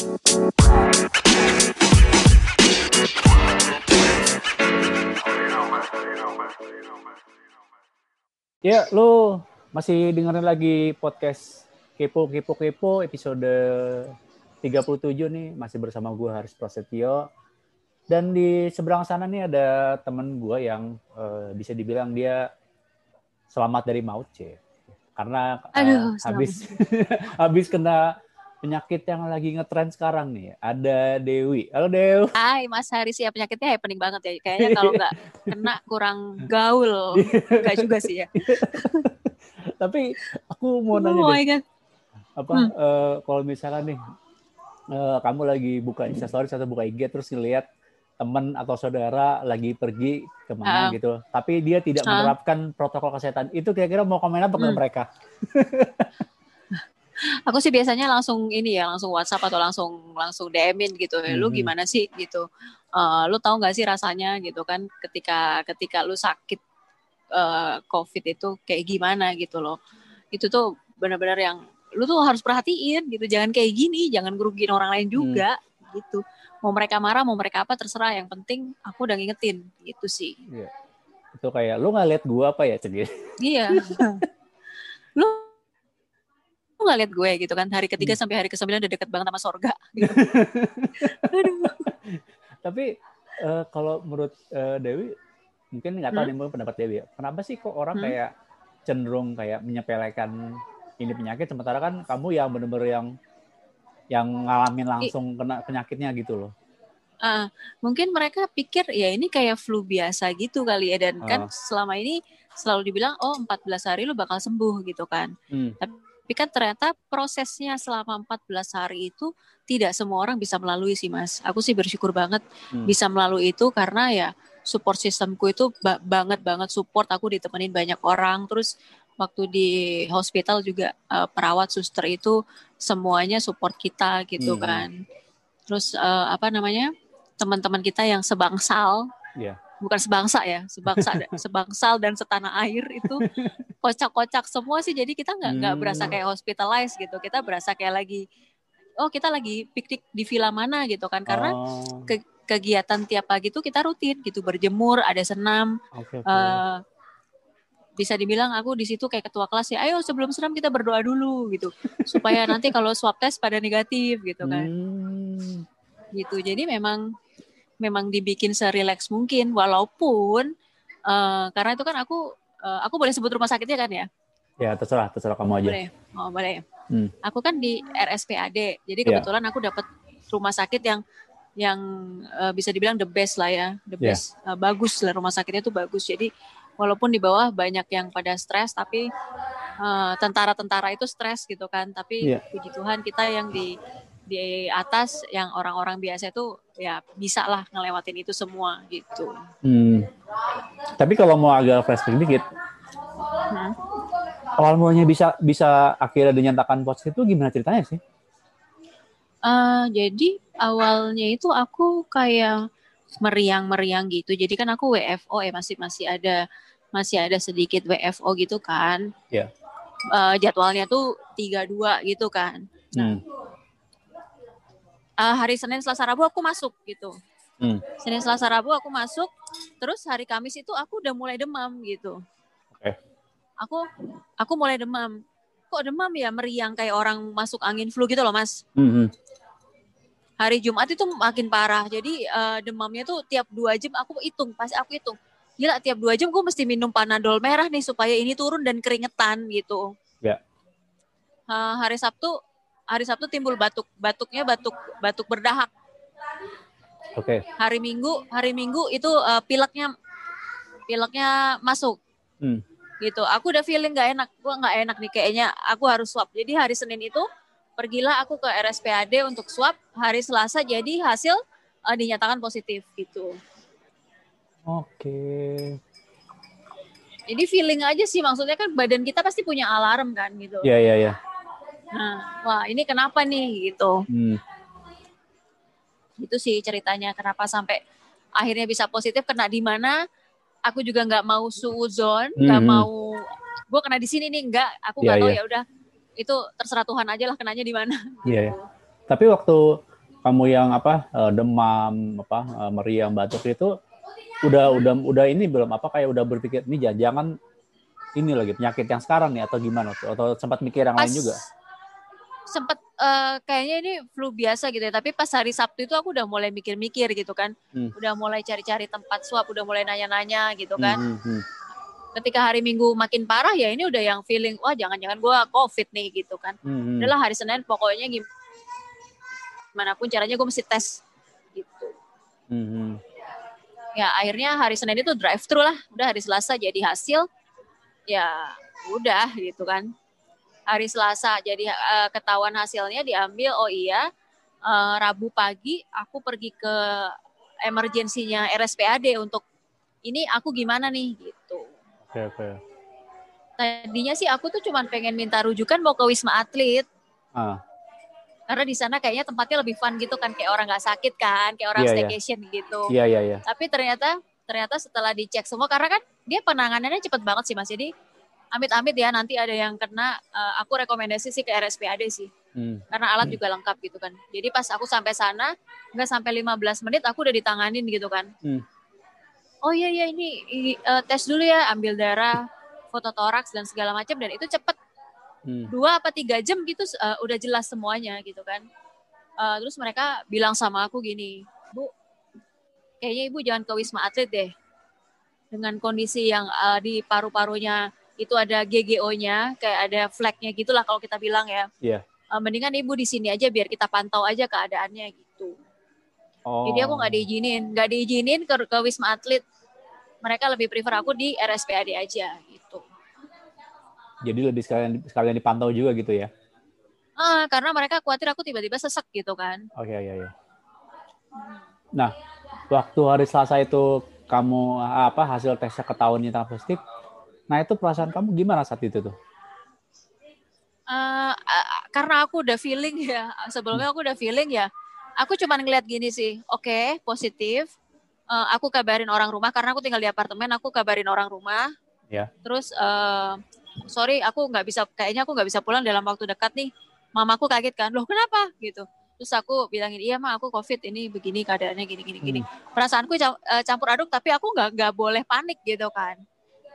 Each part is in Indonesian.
Ya, lu masih dengerin lagi podcast Kepo Kepo Kepo episode 37 nih masih bersama gue Haris Prasetyo. Dan di seberang sana nih ada temen gue yang uh, bisa dibilang dia selamat dari maut, C. Karena uh, Aduh, habis habis kena penyakit yang lagi ngetren sekarang nih. Ada Dewi. Halo Dew. Hai Mas Haris ya penyakitnya happening banget ya. Kayaknya kalau nggak kena kurang gaul. Enggak juga sih ya. Tapi aku mau nanya oh deh. my God. Apa Hmm. eh, kalau misalnya nih eh, kamu lagi buka Instastory atau buka IG terus ngelihat teman atau saudara lagi pergi ke mana Ah. gitu, tapi dia tidak Ah. menerapkan protokol kesehatan, itu kira-kira mau komen apa ke Hmm. mereka? Aku sih biasanya langsung ini ya, langsung WhatsApp atau langsung langsung DM-in gitu. Eh, Lu Mhm. gimana sih gitu. Eh, lu tahu nggak sih rasanya gitu kan ketika ketika lu sakit eh, COVID itu kayak gimana gitu loh. Itu tuh benar-benar yang lu tuh harus perhatiin gitu. Jangan kayak gini, jangan ngerugiin orang lain juga gitu. Mau mereka marah, mau mereka apa terserah. Yang penting aku udah ngingetin gitu sih. Itu kayak lu nggak lihat gua apa ya, Cegi? Iya. lu lu nggak lihat gue gitu kan hari ketiga Hmm. sampai hari ke sembilan udah deket banget sama sorga. Gitu. Aduh. Tapi eh, kalau menurut eh, Dewi, mungkin nggak tahu Hmm. nih pendapat Dewi. ya. Kenapa sih kok orang Hmm. kayak cenderung kayak menyepelekan ini penyakit, sementara kan kamu yang bener-bener yang yang ngalamin langsung kena penyakitnya gitu loh. Ah, mungkin mereka pikir ya ini kayak flu biasa gitu kali ya dan kan Ah. selama ini selalu dibilang oh 14 hari lu bakal sembuh gitu kan. Hmm. Tapi kan ternyata prosesnya selama 14 hari itu tidak semua orang bisa melalui sih Mas. Aku sih bersyukur banget Hmm. bisa melalui itu karena ya support sistemku itu ba- banget banget support aku ditemenin banyak orang terus waktu di hospital juga eh, perawat suster itu semuanya support kita gitu Hmm. kan terus eh, apa namanya teman-teman kita yang sebangsal Iya. Bukan sebangsa ya sebangsa sebangsal dan setanah air itu kocak-kocak semua sih. Jadi kita nggak nggak Hmm. berasa kayak hospitalized gitu. Kita berasa kayak lagi oh kita lagi piknik di villa mana gitu kan. Karena Oh, ke- kegiatan tiap pagi tuh kita rutin gitu. Berjemur ada senam. Oke, oke. eh, bisa dibilang aku di situ kayak ketua kelas ya ayo sebelum senam kita berdoa dulu gitu. Supaya nanti kalau swab test pada negatif gitu kan. Hmm. gitu. Jadi memang memang dibikin serileks mungkin walaupun eh, karena itu kan aku eh, aku boleh sebut rumah sakitnya kan ya Ya terserah, terserah kamu aja. boleh oh boleh Hmm. aku kan di RSPAD jadi Ya. kebetulan aku dapat rumah sakit yang yang eh, bisa dibilang the best lah ya the Ya. best Eh, bagus lah rumah sakitnya tuh bagus jadi walaupun di bawah banyak yang pada stres tapi tentara-tentara itu stres gitu kan tapi Ya. puji Tuhan kita yang di di atas yang orang-orang biasa itu ya bisa lah ngelewatin itu semua gitu Hmm. Tapi kalau mau agak flashback dikit, Hmm. awal mulanya bisa bisa akhirnya dinyatakan positif itu gimana ceritanya sih? Eh, jadi awalnya itu aku kayak meriang-meriang gitu. Jadi kan aku WFO ya masih masih ada masih ada sedikit WFO gitu kan. Iya. Eh, jadwalnya tuh 32 gitu kan. Hmm. Eh, hari Senin, Selasa, Rabu aku masuk gitu. Hmm. Senin, Selasa, Rabu aku masuk. Terus hari Kamis itu aku udah mulai demam gitu. Oke. Aku aku mulai demam. Kok demam ya meriang kayak orang masuk angin flu gitu loh, Mas. Hmm, hmm. hari Jumat itu makin parah. Jadi eh, demamnya tuh tiap dua jam aku hitung, pasti aku hitung. Gila tiap dua jam gue mesti minum panadol merah nih supaya ini turun dan keringetan gitu. Ya. Eh, hari Sabtu, hari Sabtu timbul batuk, batuknya batuk batuk berdahak. Oke. Hari Minggu, hari Minggu itu eh, pileknya pileknya masuk. Hmm. Gitu. Aku udah feeling gak enak, gue nggak enak nih kayaknya. Aku harus swab. Jadi hari Senin itu pergilah aku ke RSPAD untuk swab. Hari Selasa jadi hasil eh, dinyatakan positif gitu. Oke. Jadi feeling aja sih maksudnya kan badan kita pasti punya alarm kan gitu. Iya iya iya. Nah, wah ini kenapa nih gitu. Hmm. Itu sih ceritanya kenapa sampai akhirnya bisa positif kena di mana. Aku juga nggak mau suuzon, nggak Mhm. mau gue kena di sini nih nggak. Aku Iya, nggak tahu iya. ya udah itu terserah Tuhan aja lah kenanya di mana. Iya. iya. Tapi waktu kamu yang apa uh, demam apa uh, meriang batuk itu udah udah udah ini belum apa kayak udah berpikir ini jangan-jangan ini lagi penyakit yang sekarang nih atau gimana atau sempat mikir yang Pas lain juga sempet eh, kayaknya ini flu biasa gitu ya tapi pas hari Sabtu itu aku udah mulai mikir-mikir gitu kan Hmm. udah mulai cari-cari tempat swab udah mulai nanya-nanya gitu kan Hmm, hmm, hmm. ketika hari Minggu makin parah ya ini udah yang feeling wah jangan-jangan gua covid nih gitu kan Hmm, hmm. udahlah hari Senin pokoknya gim- gimana pun caranya gue mesti tes gitu Hmm, hmm. ya akhirnya hari Senin itu drive thru lah udah hari Selasa jadi hasil ya udah gitu kan hari Selasa. Jadi eh, ketahuan hasilnya diambil oh iya eh, Rabu pagi aku pergi ke emergensinya RSPAD untuk ini aku gimana nih? Gitu. Oke oke. Tadinya sih aku tuh cuman pengen minta rujukan mau ke Wisma Atlet. Ah. Karena di sana kayaknya tempatnya lebih fun gitu kan kayak orang nggak sakit kan kayak orang Iya, iya. staycation gitu. Iya iya iya. Tapi ternyata ternyata setelah dicek semua karena kan dia penanganannya cepet banget sih mas. Jadi amit-amit ya nanti ada yang kena eh, aku rekomendasi sih ke RSPAD sih Hmm. karena alat Hmm. juga lengkap gitu kan jadi pas aku sampai sana nggak sampai 15 menit aku udah ditanganin gitu kan Hmm. oh iya iya ini i- eh, tes dulu ya ambil darah foto toraks dan segala macam dan itu cepet Hmm. dua apa tiga jam gitu eh, udah jelas semuanya gitu kan Eh, terus mereka bilang sama aku gini bu kayaknya ibu jangan ke wisma atlet deh dengan kondisi yang eh, di paru-parunya itu ada GGO-nya kayak ada flagnya gitulah kalau kita bilang ya. Iya. Eh, mendingan ibu di sini aja biar kita pantau aja keadaannya gitu. Oh jadi aku nggak diizinin nggak diizinin ke, ke wisma atlet. Mereka lebih prefer aku di RSPAD aja gitu. Jadi lebih sekalian sekalian dipantau juga gitu ya? Ah, karena mereka khawatir aku tiba-tiba sesek gitu kan. Oke iya iya. Nah waktu hari Selasa itu kamu apa hasil tesnya ketahuan positif nah itu perasaan kamu gimana saat itu tuh? Eh, eh, karena aku udah feeling ya sebelumnya aku udah feeling ya aku cuman ngeliat gini sih oke positif Eh, aku kabarin orang rumah karena aku tinggal di apartemen aku kabarin orang rumah. Ya. terus eh, sorry aku nggak bisa kayaknya aku nggak bisa pulang dalam waktu dekat nih mamaku kaget kan loh kenapa? Gitu. Terus aku bilangin iya mah aku covid ini begini keadaannya gini gini gini. Perasaanku cam- campur aduk tapi aku nggak nggak boleh panik gitu kan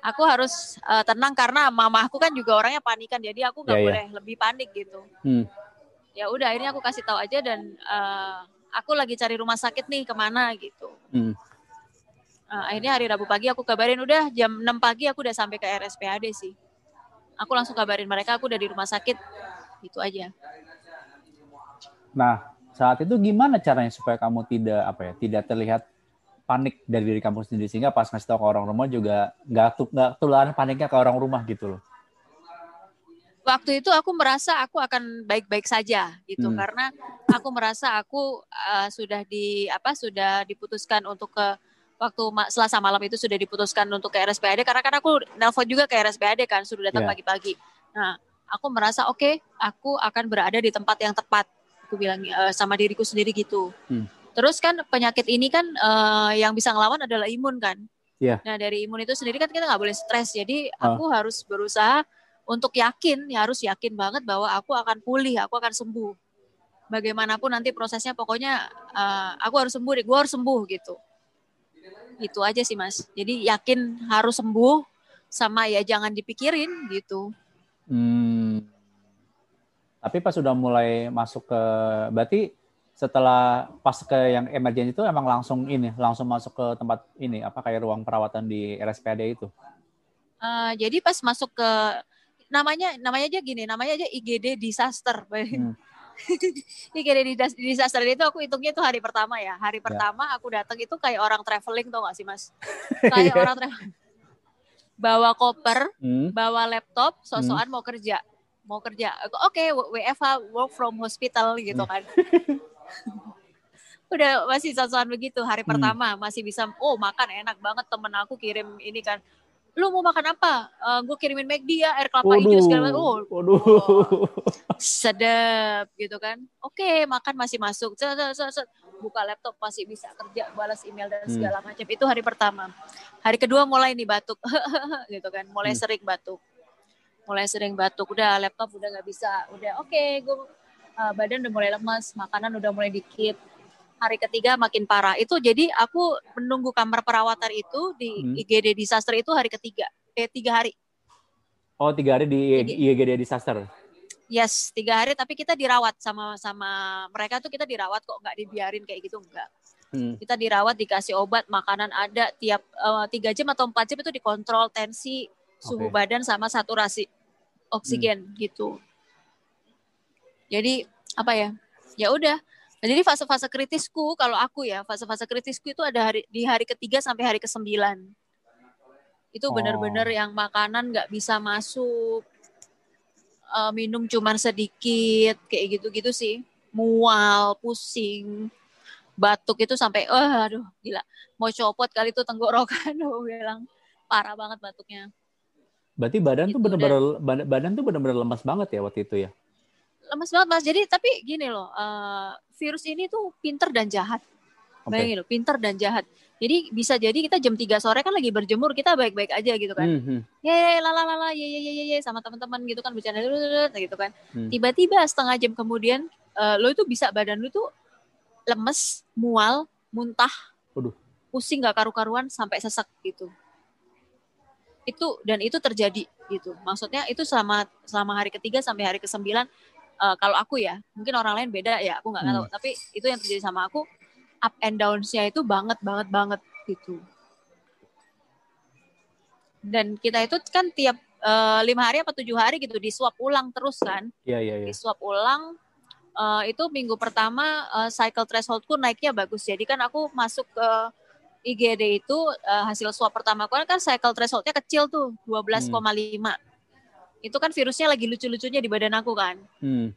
aku harus eh, tenang karena mamaku kan juga orangnya panikan jadi aku nggak Ya, ya. boleh lebih panik gitu Hmm. ya udah akhirnya aku kasih tahu aja dan eh, aku lagi cari rumah sakit nih ke mana gitu Hmm. Eh, akhirnya hari Rabu pagi aku kabarin udah jam 6 pagi aku udah sampai ke RSPAD sih aku langsung kabarin mereka aku udah di rumah sakit gitu aja Nah, saat itu gimana caranya supaya kamu tidak apa ya, tidak terlihat panik dari diri kamu sendiri sehingga pas ngasih tahu ke orang rumah juga nggak nggak tularan paniknya ke orang rumah gitu loh. waktu itu aku merasa aku akan baik-baik saja gitu Hmm. karena aku merasa aku uh, sudah di apa sudah diputuskan untuk ke waktu ma- Selasa malam itu sudah diputuskan untuk ke RSPAD karena kan aku nelpon juga ke RSPAD kan suruh datang Iya. pagi-pagi. Nah, aku merasa oke, aku akan berada di tempat yang tepat. Aku bilang uh, sama diriku sendiri gitu. Hmm. Terus kan penyakit ini kan uh, yang bisa ngelawan adalah imun kan. Iya. Nah dari imun itu sendiri kan kita nggak boleh stres. Jadi Ah. aku harus berusaha untuk yakin, ya harus yakin banget bahwa aku akan pulih, aku akan sembuh. Bagaimanapun nanti prosesnya, pokoknya uh, aku harus sembuh, deh, gue harus sembuh gitu. Itu aja sih mas. Jadi yakin harus sembuh, sama ya jangan dipikirin gitu. Hmm. Tapi pas sudah mulai masuk ke berarti setelah pas ke yang emergency itu emang langsung ini langsung masuk ke tempat ini apa kayak ruang perawatan di RSPAD itu. Uh, jadi pas masuk ke namanya namanya aja gini, namanya aja IGD disaster. Hmm. IGD dis- disaster itu aku hitungnya itu hari pertama ya. Hari pertama aku datang itu kayak orang traveling tuh gak sih mas? Kayak orang traveling. Bawa koper, Hmm. bawa laptop, sosokan mau kerja. Mau kerja. Oke, WFH, work from hospital gitu Hmm. kan. Udah masih sosokan begitu hari Hmm. pertama masih bisa oh makan enak banget temen aku kirim ini kan lu mau makan apa? gue kirimin McD ya, air kelapa hijau segala macam. Oh, waduh. sedap gitu kan. Oke, makan masih masuk. Set, set, set. Buka laptop masih bisa kerja, balas email dan Hmm. segala macam. Itu hari pertama. Hari kedua mulai nih batuk, gitu kan. Mulai Hmm. sering batuk. Mulai sering batuk. Udah laptop udah nggak bisa. Udah oke, gue uh, badan udah mulai lemas, makanan udah mulai dikit. Hari ketiga makin parah. Itu jadi aku menunggu kamar perawatan itu di hmm. IGD disaster itu hari ketiga, eh tiga hari. Oh tiga hari di jadi, IGD disaster. Yes, tiga hari tapi kita dirawat sama sama mereka tuh kita dirawat kok nggak dibiarin kayak gitu enggak. Hmm. Kita dirawat dikasih obat, makanan ada tiap uh, tiga jam atau empat jam itu dikontrol tensi, suhu okay. badan sama saturasi oksigen hmm. gitu. Jadi apa ya? Ya udah. Nah, jadi fase-fase kritisku kalau aku ya, fase-fase kritisku itu ada hari di hari ketiga sampai hari ke sembilan. Itu benar-benar oh. yang makanan nggak bisa masuk, uh, minum cuman sedikit, kayak gitu-gitu sih. Mual, pusing, batuk itu sampai, oh, aduh gila, mau copot kali itu tenggorokan, bilang parah banget batuknya. Berarti badan gitu, tuh benar-benar badan tuh benar-benar lemas banget ya waktu itu ya? Lemas banget mas. Jadi tapi gini loh, uh, virus ini tuh pinter dan jahat. Okay. Bayangin loh, pinter dan jahat. Jadi bisa jadi kita jam 3 sore kan lagi berjemur, kita baik-baik aja gitu kan. Mm-hmm. Ye, lala lala, ye ye ye ye sama teman-teman gitu kan bercanda gitu kan. Mm. Tiba-tiba setengah jam kemudian uh, lo itu bisa badan lo tuh lemes, mual, muntah, Waduh. pusing gak karu-karuan sampai sesak gitu itu dan itu terjadi gitu maksudnya itu selama selama hari ketiga sampai hari ke sembilan uh, kalau aku ya mungkin orang lain beda ya aku nggak hmm. tahu tapi itu yang terjadi sama aku up and downs-nya itu banget banget banget gitu dan kita itu kan tiap uh, lima hari apa tujuh hari gitu di swab ulang terus kan iya iya iya di swab ulang uh, itu minggu pertama uh, cycle thresholdku naiknya bagus jadi kan aku masuk ke IGD itu uh, hasil swab pertama kan kan cycle thresholdnya kecil tuh 12,5. Hmm. Itu kan virusnya lagi lucu-lucunya di badan aku kan. Hmm.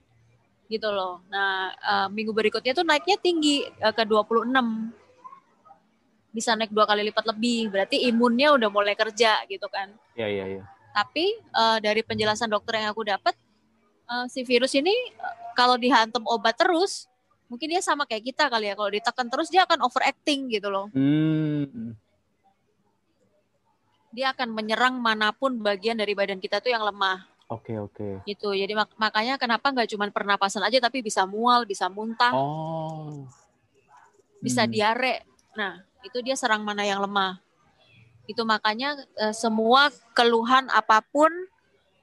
Gitu loh. Nah, uh, minggu berikutnya tuh naiknya tinggi uh, ke 26. Bisa naik dua kali lipat lebih. Berarti imunnya udah mulai kerja gitu kan. Iya, iya, iya. Tapi uh, dari penjelasan dokter yang aku dapat uh, si virus ini uh, kalau dihantam obat terus mungkin dia sama kayak kita kali ya kalau ditekan terus dia akan overacting gitu loh hmm. Dia akan menyerang mana pun bagian dari badan kita tuh yang lemah Oke okay, oke. Okay. Gitu. Jadi mak makanya kenapa nggak cuma pernapasan aja tapi bisa mual, bisa muntah. Oh. Bisa hmm. diare. Nah, itu dia serang mana yang lemah. Itu makanya uh, semua keluhan apa pun,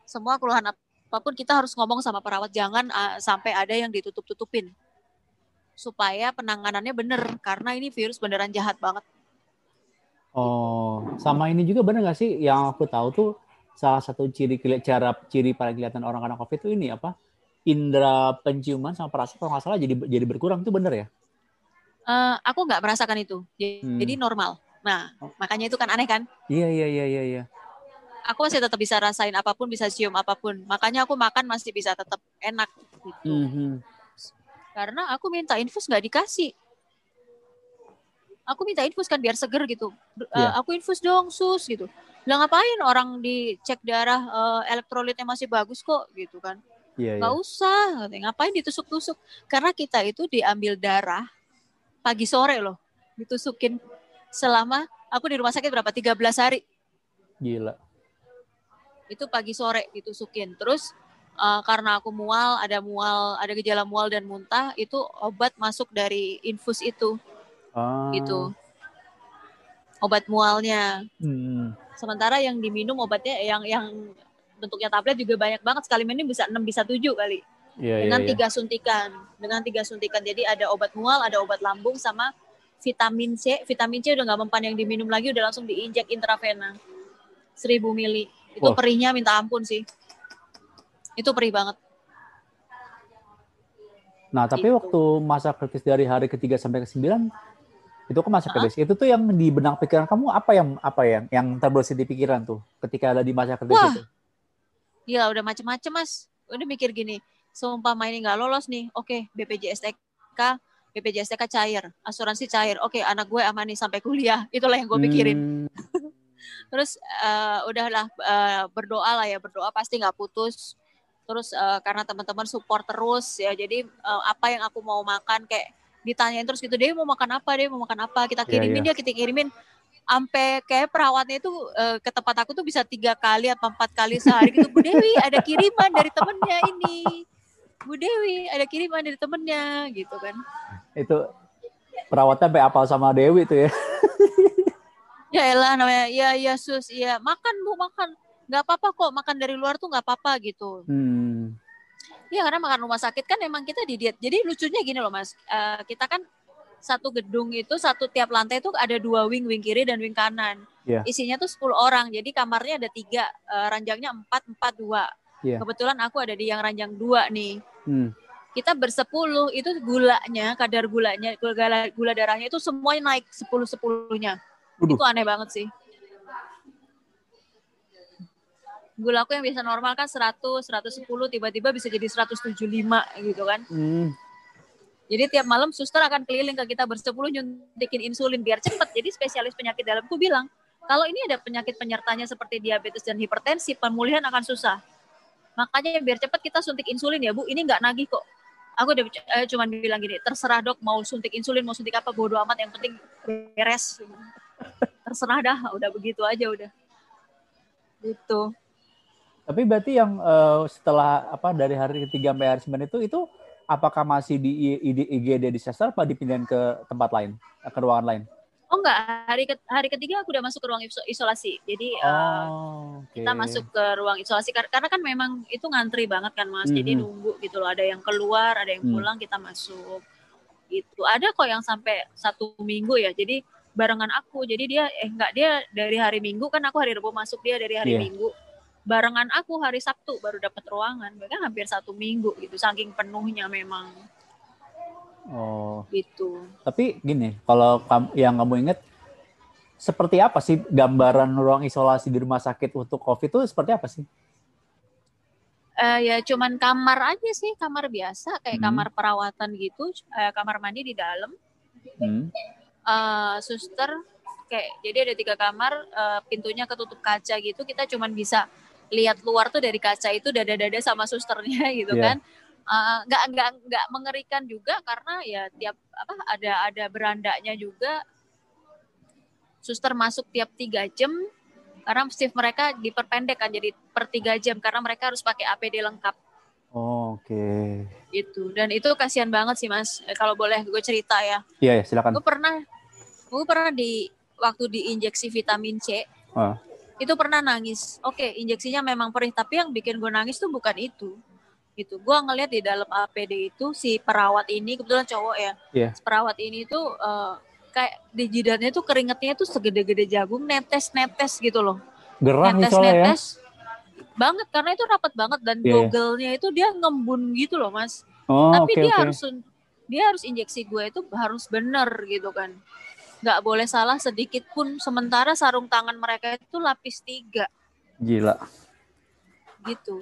semua keluhan apa pun kita harus ngomong sama perawat jangan uh, sampai ada yang ditutup-tutupin supaya penanganannya bener karena ini virus beneran jahat banget. Oh, sama ini juga bener gak sih yang aku tahu tuh salah satu ciri cara ciri paling kelihatan orang kena covid itu ini apa? Indra penciuman sama perasa kalau nggak salah jadi jadi berkurang tuh bener ya? Uh, aku nggak merasakan itu, jadi, hmm. jadi normal. Nah, oh. makanya itu kan aneh kan? Iya iya iya iya. iya. Aku masih tetap bisa rasain apa pun, bisa cium apa pun. Makanya aku makan masih bisa tetap enak. Gitu. Mm -hmm karena aku minta infus nggak dikasih aku minta infus kan biar seger gitu. Yeah. uh, aku infus dong sus gitu. Lah ngapain orang dicek darah uh, elektrolitnya masih bagus kok gitu kan? Yeah, nggak yeah. usah ngapain ditusuk-tusuk? Karena kita itu diambil darah pagi sore loh ditusukin selama aku di rumah sakit berapa? 13 hari. Gila. Itu pagi sore ditusukin. Terus uh, karena aku mual, ada mual, ada gejala mual dan muntah, itu obat masuk dari infus itu, ah. gitu. Obat mualnya. Hmm. Sementara yang diminum obatnya yang yang bentuknya tablet juga banyak banget sekali minum bisa 6 bisa 7 kali. Yeah, dengan yeah, tiga yeah. suntikan, dengan tiga suntikan. Jadi ada obat mual, ada obat lambung sama vitamin C. Vitamin C udah nggak mempan yang diminum lagi, udah langsung diinjek intravena. 1000 mili. Itu oh. perihnya minta ampun sih. Itu perih banget. Nah, tapi itu. waktu masa kritis dari hari ketiga sampai ke sembilan itu kan masa kritis. Itu tuh yang di benang pikiran kamu apa yang apa yang yang terbersih di pikiran tuh ketika ada di masa kritis Wah. itu? Gila, udah macem-macem mas. Udah mikir gini, sumpah ini nggak lolos nih, oke BPJS-TK, BPJS-TK cair, asuransi cair, oke anak gue aman nih sampai kuliah, itulah yang gue pikirin. Hmm. Terus uh, udahlah uh, berdoa lah ya, berdoa pasti nggak putus terus uh, karena teman-teman support terus ya jadi uh, apa yang aku mau makan kayak ditanyain terus gitu dia mau makan apa? Dia mau makan apa? Kita iya, kirimin yeah, yeah. dia kita kirimin. Sampai kayak perawatnya itu uh, ke tempat aku tuh bisa tiga kali atau empat kali sehari gitu. Bu Dewi ada kiriman dari temennya ini. Bu Dewi ada kiriman dari temennya gitu kan. Itu perawatnya sampai apal sama Dewi tuh ya. ya elah namanya ya ya sus ya makan bu makan. Nggak apa-apa kok makan dari luar tuh nggak apa-apa gitu. Hmm. Iya karena makan rumah sakit kan emang kita di diet. Jadi lucunya gini loh mas, Eh, kita kan satu gedung itu satu tiap lantai itu ada dua wing, wing kiri dan wing kanan. Iya. Isinya tuh 10 orang, jadi kamarnya ada tiga, eh, ranjangnya empat, empat dua. Iya. Kebetulan aku ada di yang ranjang dua nih. Hmm. Kita bersepuluh itu gulanya, kadar gulanya, gula, gula darahnya itu semuanya naik sepuluh sepuluhnya. Itu aneh banget sih. Gula aku yang biasa normal kan 100, 110, tiba-tiba bisa jadi 175 gitu kan. Hmm. Jadi tiap malam suster akan keliling ke kita bersepuluh nyuntikin insulin biar cepat. Jadi spesialis penyakit dalamku bilang, kalau ini ada penyakit penyertanya seperti diabetes dan hipertensi, pemulihan akan susah. Makanya biar cepat kita suntik insulin ya Bu, ini nggak nagih kok. Aku udah eh, cuman bilang gini, terserah dok mau suntik insulin, mau suntik apa, bodo amat, yang penting beres. Terserah dah, udah begitu aja udah. Gitu. Tapi berarti yang eh, setelah apa dari hari ketiga sampai hari sembilan itu itu apakah masih di IGD di sesar apa dipindahin ke tempat lain, ke ruangan lain? Oh enggak, hari ke- hari ketiga aku udah masuk ke ruang iso- isolasi. Jadi eh, Oh, oke. kita masuk ke ruang isolasi Kar- karena kan memang itu ngantri banget kan Mas. Jadi Mhm. nunggu gitu loh, ada yang keluar, ada yang Hmm. pulang, kita masuk. Gitu. Ada kok yang sampai satu minggu ya. Jadi barengan aku. Jadi dia eh enggak dia dari hari Minggu kan aku hari Rabu masuk dia dari hari Iya. Minggu. Barengan aku hari Sabtu baru dapat ruangan. Mereka hampir satu minggu gitu. Saking penuhnya memang Oh, gitu. tapi gini, kalau yang kamu ingat seperti apa sih gambaran ruang isolasi di rumah sakit untuk COVID itu seperti apa sih? Eh ya cuman kamar aja sih, kamar biasa kayak Hmm. kamar perawatan gitu, eh, kamar mandi di dalam. Hmm. eh, suster kayak jadi ada tiga kamar eh, pintunya ketutup kaca gitu kita cuman bisa lihat luar tuh dari kaca itu dada-dada sama susternya gitu Iya. kan Eh, nggak nggak nggak mengerikan juga karena ya tiap apa ada ada berandanya juga suster masuk tiap tiga jam karena shift mereka diperpendek kan jadi per tiga jam karena mereka harus pakai APD lengkap Oh, Oke. gitu dan itu kasihan banget sih mas Eh, kalau boleh gue cerita ya Iya, ya, silakan. gue pernah gue pernah di waktu diinjeksi vitamin C Ah. Itu pernah nangis oke injeksinya memang perih tapi yang bikin gue nangis tuh bukan itu gitu gue ngeliat di dalam APD itu si perawat ini kebetulan cowok ya. Si perawat ini tuh eh, kayak di jidatnya tuh keringetnya tuh segede-gede jagung netes-netes gitu loh Gerah nih soalnya ya. netes-netes banget karena itu rapat banget dan Iya, iya. gogelnya itu dia ngembun gitu loh mas Oh, tapi oke dia oke. harus dia harus injeksi gue itu harus bener gitu kan nggak boleh salah sedikit pun. Sementara sarung tangan mereka itu lapis tiga. Gila. gitu.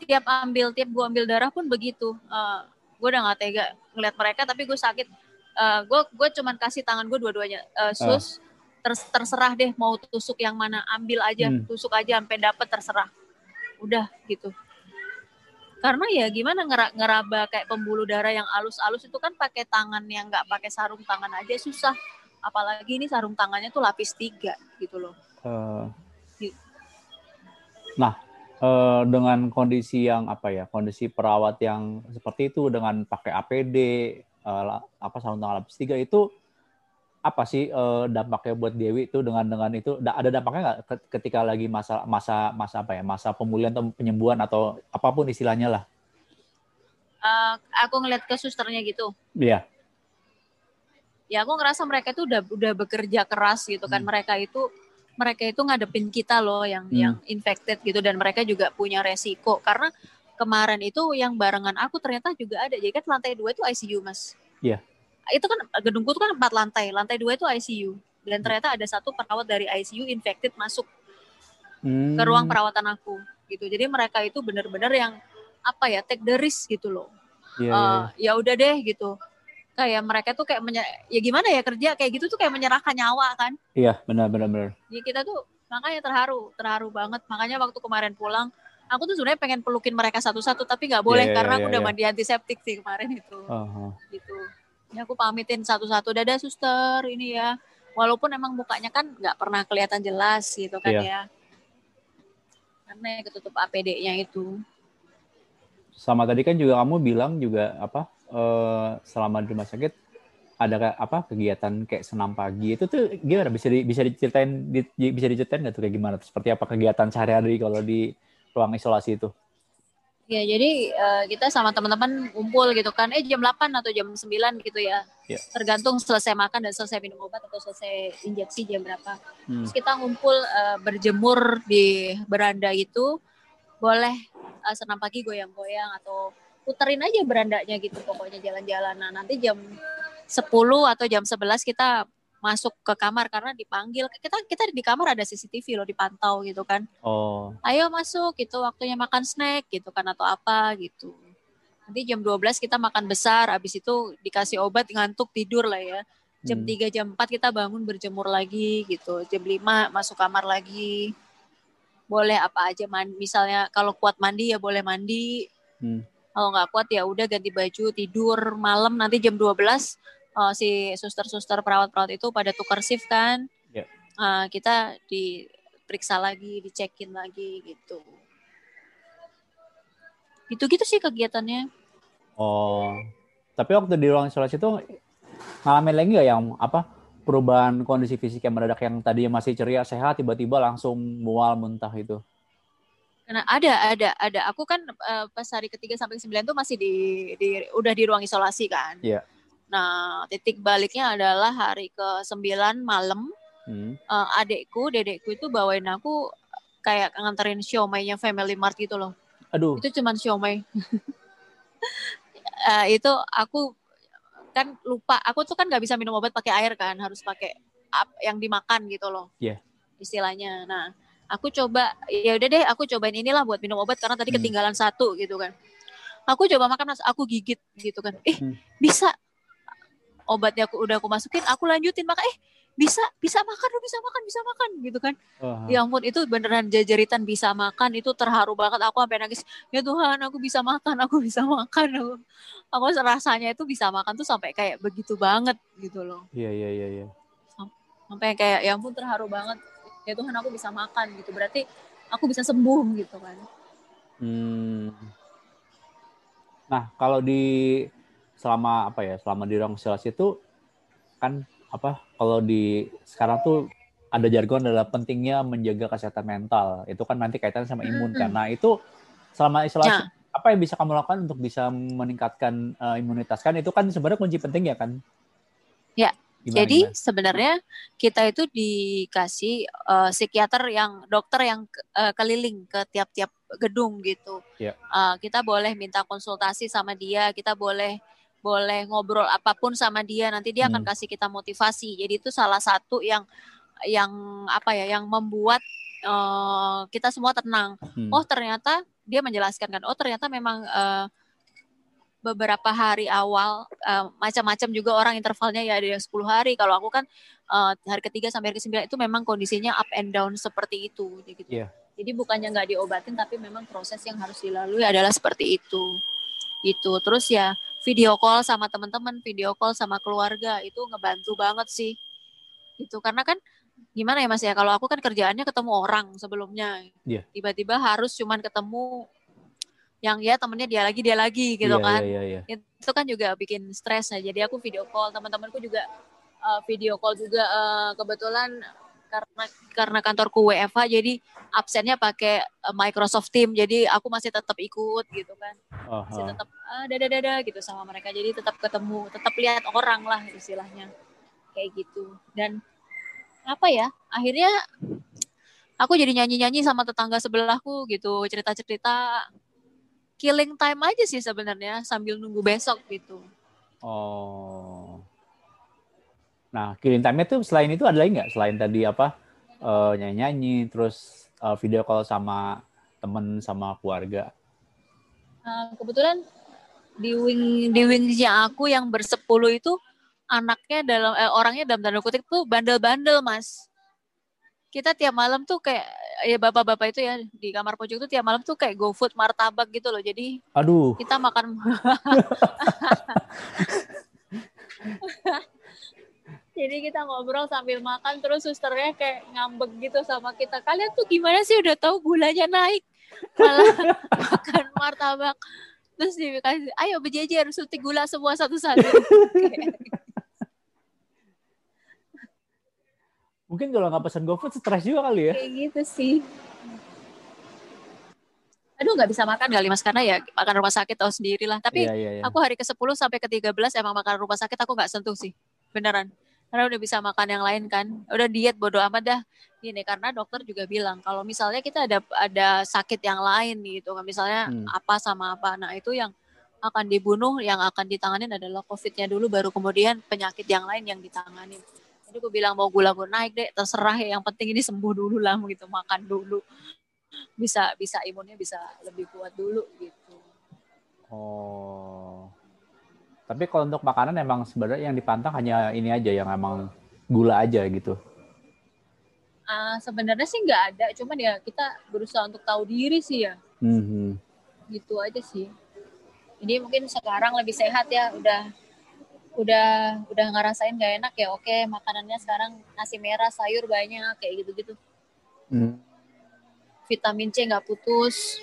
Tiap ambil tiap gue ambil darah pun begitu. Eh, gue udah nggak tega ngeliat mereka tapi gue sakit. Eh, gue gue cuman kasih tangan gue dua-duanya. Eh, sus ters- terserah deh mau tusuk yang mana. Ambil aja Hmm. tusuk aja sampai dapet terserah. Udah gitu karena ya gimana ngera- ngeraba kayak pembuluh darah yang alus-alus itu kan pakai tangan yang nggak pakai sarung tangan aja susah apalagi ini sarung tangannya tuh lapis tiga gitu loh Eh, Gitu. nah, eh, dengan kondisi yang apa ya, kondisi perawat yang seperti itu dengan pakai APD, eh, la- apa sarung tangan lapis tiga itu apa sih eh, dampaknya buat Dewi itu dengan dengan itu Da- ada dampaknya nggak ke- ketika lagi masa masa masa apa ya masa pemulihan atau penyembuhan atau apa pun istilahnya lah? Eh, aku ngeliat ke susternya gitu. Iya. Ya aku ngerasa mereka itu udah udah bekerja keras gitu kan. Hmm. mereka itu mereka itu ngadepin kita loh yang Hmm. yang infected gitu. Dan mereka juga punya resiko. Karena kemarin itu yang barengan aku ternyata juga ada. Jadi kan lantai dua itu ICU mas. Iya. Itu kan gedungku itu kan empat lantai. Lantai dua itu ICU dan ternyata ada satu perawat dari ICU infected masuk Hmm. ke ruang perawatan aku gitu. Jadi mereka itu benar-benar yang apa ya take the risk gitu loh. Iya, iya, Eh, ya udah deh gitu. Kayak mereka tuh kayak menye- ya gimana ya kerja kayak gitu tuh kayak menyerahkan nyawa kan? Iya benar benar benar. Ya kita tuh makanya terharu terharu banget. Makanya waktu kemarin pulang aku tuh sebenarnya pengen pelukin mereka satu-satu tapi nggak boleh Iya, iya, karena aku iya, udah iya. mandi antiseptik sih kemarin itu. Oh, oh. gitu ya aku pamitin satu-satu. Dadah suster. Ini ya. Walaupun emang mukanya kan nggak pernah kelihatan jelas gitu kan Iya. ya. Karena ketutup APD-nya itu. Sama tadi kan juga kamu bilang juga apa uh, selama di rumah sakit ada apa kegiatan kayak senam pagi. Itu tuh gimana? Bisa di, bisa diceritain di, bisa diceritain nggak tuh kayak gimana? Seperti apa kegiatan sehari-hari kalau di ruang isolasi itu Ya, jadi uh, kita sama teman-teman kumpul gitu kan, eh jam 8 atau jam 9 gitu ya. Yeah. Tergantung selesai makan dan selesai minum obat atau selesai injeksi jam berapa. Hmm. Terus kita ngumpul uh, berjemur di beranda itu, boleh uh, senam pagi goyang-goyang atau puterin aja berandanya gitu pokoknya jalan-jalan. Nah, nanti jam 10 atau jam 11 kita masuk ke kamar karena dipanggil. Kita kita di kamar ada CCTV loh dipantau gitu kan. Oh. Ayo masuk gitu waktunya makan snack gitu kan atau apa gitu. Nanti jam 12 kita makan besar habis itu dikasih obat ngantuk tidur lah ya. Jam hmm. 3 jam 4 kita bangun berjemur lagi gitu. Jam 5 masuk kamar lagi. Boleh apa aja mandi misalnya kalau kuat mandi ya boleh mandi. Hmm. kalau nggak kuat ya udah ganti baju tidur malam. Nanti jam 12 uh, si suster-suster perawat-perawat itu pada tukar shift kan. Yeah. Ya. Uh, kita diperiksa lagi, dicekin lagi gitu. Gitu-gitu sih kegiatannya. Oh, tapi waktu di ruang isolasi itu ngalamin lagi nggak yang apa perubahan kondisi fisik yang mendadak yang tadinya masih ceria sehat tiba-tiba langsung mual muntah itu? Karena ada ada ada aku kan uh, pas hari ketiga sampai sembilan tuh masih di, di udah di ruang isolasi kan. Iya. Yeah Nah, titik baliknya adalah hari ke-9 malam. Hmm. Uh, adekku, dedekku itu bawain aku kayak nganterin siomay Family Mart gitu loh. Aduh. Itu cuman siomay. uh, itu aku kan lupa, aku tuh kan nggak bisa minum obat pakai air kan, harus pakai yang dimakan gitu loh. Iya. Yeah. Istilahnya. Nah, aku coba ya udah deh aku cobain inilah buat minum obat karena tadi hmm. ketinggalan satu gitu kan. Aku coba makan aku gigit gitu kan. Eh, hmm. bisa obatnya aku udah aku masukin aku lanjutin. Maka eh bisa bisa makan bisa makan bisa makan gitu kan. Uh-huh. ya ampun itu beneran jajaritan bisa makan itu terharu banget. Aku sampai nangis ya Tuhan aku bisa makan aku bisa makan. Aku aku rasanya itu bisa makan tuh sampai kayak begitu banget gitu loh. Iya iya iya iya. Sampai kayak ya ampun terharu banget. Ya Tuhan aku bisa makan gitu. Berarti aku bisa sembuh gitu kan. Hmm. nah kalau di selama apa ya selama di ruang isolasi itu kan apa kalau di sekarang tuh ada jargon adalah pentingnya menjaga kesehatan mental itu kan nanti kaitan sama imun hmm. karena itu selama isolasi ya. apa yang bisa kamu lakukan untuk bisa meningkatkan uh, imunitas kan itu kan sebenarnya kunci penting ya kan ya Gimana, Jadi gimana? sebenarnya kita itu dikasih uh, psikiater yang dokter yang uh, keliling ke tiap-tiap gedung gitu. Yeah. Uh, kita boleh minta konsultasi sama dia, kita boleh boleh ngobrol apa pun sama dia nanti dia hmm. akan kasih kita motivasi jadi itu salah satu yang yang apa ya yang membuat uh, kita semua tenang hmm. oh ternyata dia menjelaskan kan oh ternyata memang uh, beberapa hari awal uh, macam-macam juga orang intervalnya ya ada yang 10 hari kalau aku kan uh, hari ketiga sampai hari ke-9 itu memang kondisinya up and down seperti itu gitu. Yeah. Jadi bukannya nggak diobatin tapi memang proses yang harus dilalui adalah seperti itu. Itu. Terus ya video call sama teman-teman, video call sama keluarga itu ngebantu banget sih. Itu karena kan gimana ya Mas ya kalau aku kan kerjaannya ketemu orang sebelumnya. Yeah. Tiba-tiba harus cuman ketemu yang ya temennya dia lagi dia lagi gitu yeah, kan. Yeah, yeah, yeah. Itu kan juga bikin stres ya. Jadi aku video call teman-temanku juga uh, video call juga uh, kebetulan karena karena kantorku WFH jadi absennya pakai uh, Microsoft Team jadi aku masih tetap ikut gitu kan. Uh-huh. masih tetap ah, dada dada gitu sama mereka. Jadi tetap ketemu tetap lihat orang lah istilahnya. Kayak gitu. Dan apa ya akhirnya aku jadi nyanyi nyanyi sama tetangga sebelahku gitu. Cerita cerita killing time aja sih sebenarnya sambil nunggu besok gitu. Oh Nah, killing time itu selain itu ada lagi nggak? Selain tadi apa uh, nyanyi-nyanyi, terus uh, video call sama temen sama keluarga? Uh, kebetulan di wing di wingnya aku yang bersepuluh itu anaknya dalam eh, orangnya dalam tanda kutip tuh bandel-bandel mas. Kita tiap malam tuh kayak ya bapak-bapak itu ya di kamar pojok tuh tiap malam tuh kayak go food martabak gitu loh. Jadi aduh kita makan jadi kita ngobrol sambil makan terus susternya kayak ngambek gitu sama kita. Kalian tuh gimana sih? Udah tahu gulanya naik malah makan martabak. Terus dikasih ayo berjejer suntik gula semua satu-satu. Mungkin kalau nggak pesan GoFood stres juga kali ya. kayak gitu sih. Aduh nggak bisa makan kali mas karena ya makan rumah sakit tahu sendiri lah tapi Iya, iya, iya. aku hari ke 10 sampai ke 13 emang makan rumah sakit aku nggak sentuh sih. Beneran karena udah bisa makan yang lain kan. Udah diet bodo amat dah. Gini karena dokter juga bilang kalau misalnya kita ada ada sakit yang lain gitu kan misalnya Hmm. apa sama apa. Nah itu yang akan dibunuh yang akan ditanganin adalah covidnya dulu baru kemudian penyakit yang lain yang ditanganin jadi aku bilang mau gula gue naik deh terserah ya yang penting ini sembuh dulu lah gitu makan dulu. Bisa bisa imunnya bisa lebih kuat dulu gitu. Oh. Tapi kalau untuk makanan emang sebenarnya yang dipantang hanya ini aja yang emang gula aja gitu. Ah, sebenarnya sih nggak ada cuman ya kita berusaha untuk tahu diri sih ya Mhm. gitu aja sih jadi mungkin sekarang lebih sehat ya udah udah udah ngerasain gak enak ya oke makanannya sekarang nasi merah sayur banyak kayak gitu gitu Hmm. vitamin C nggak putus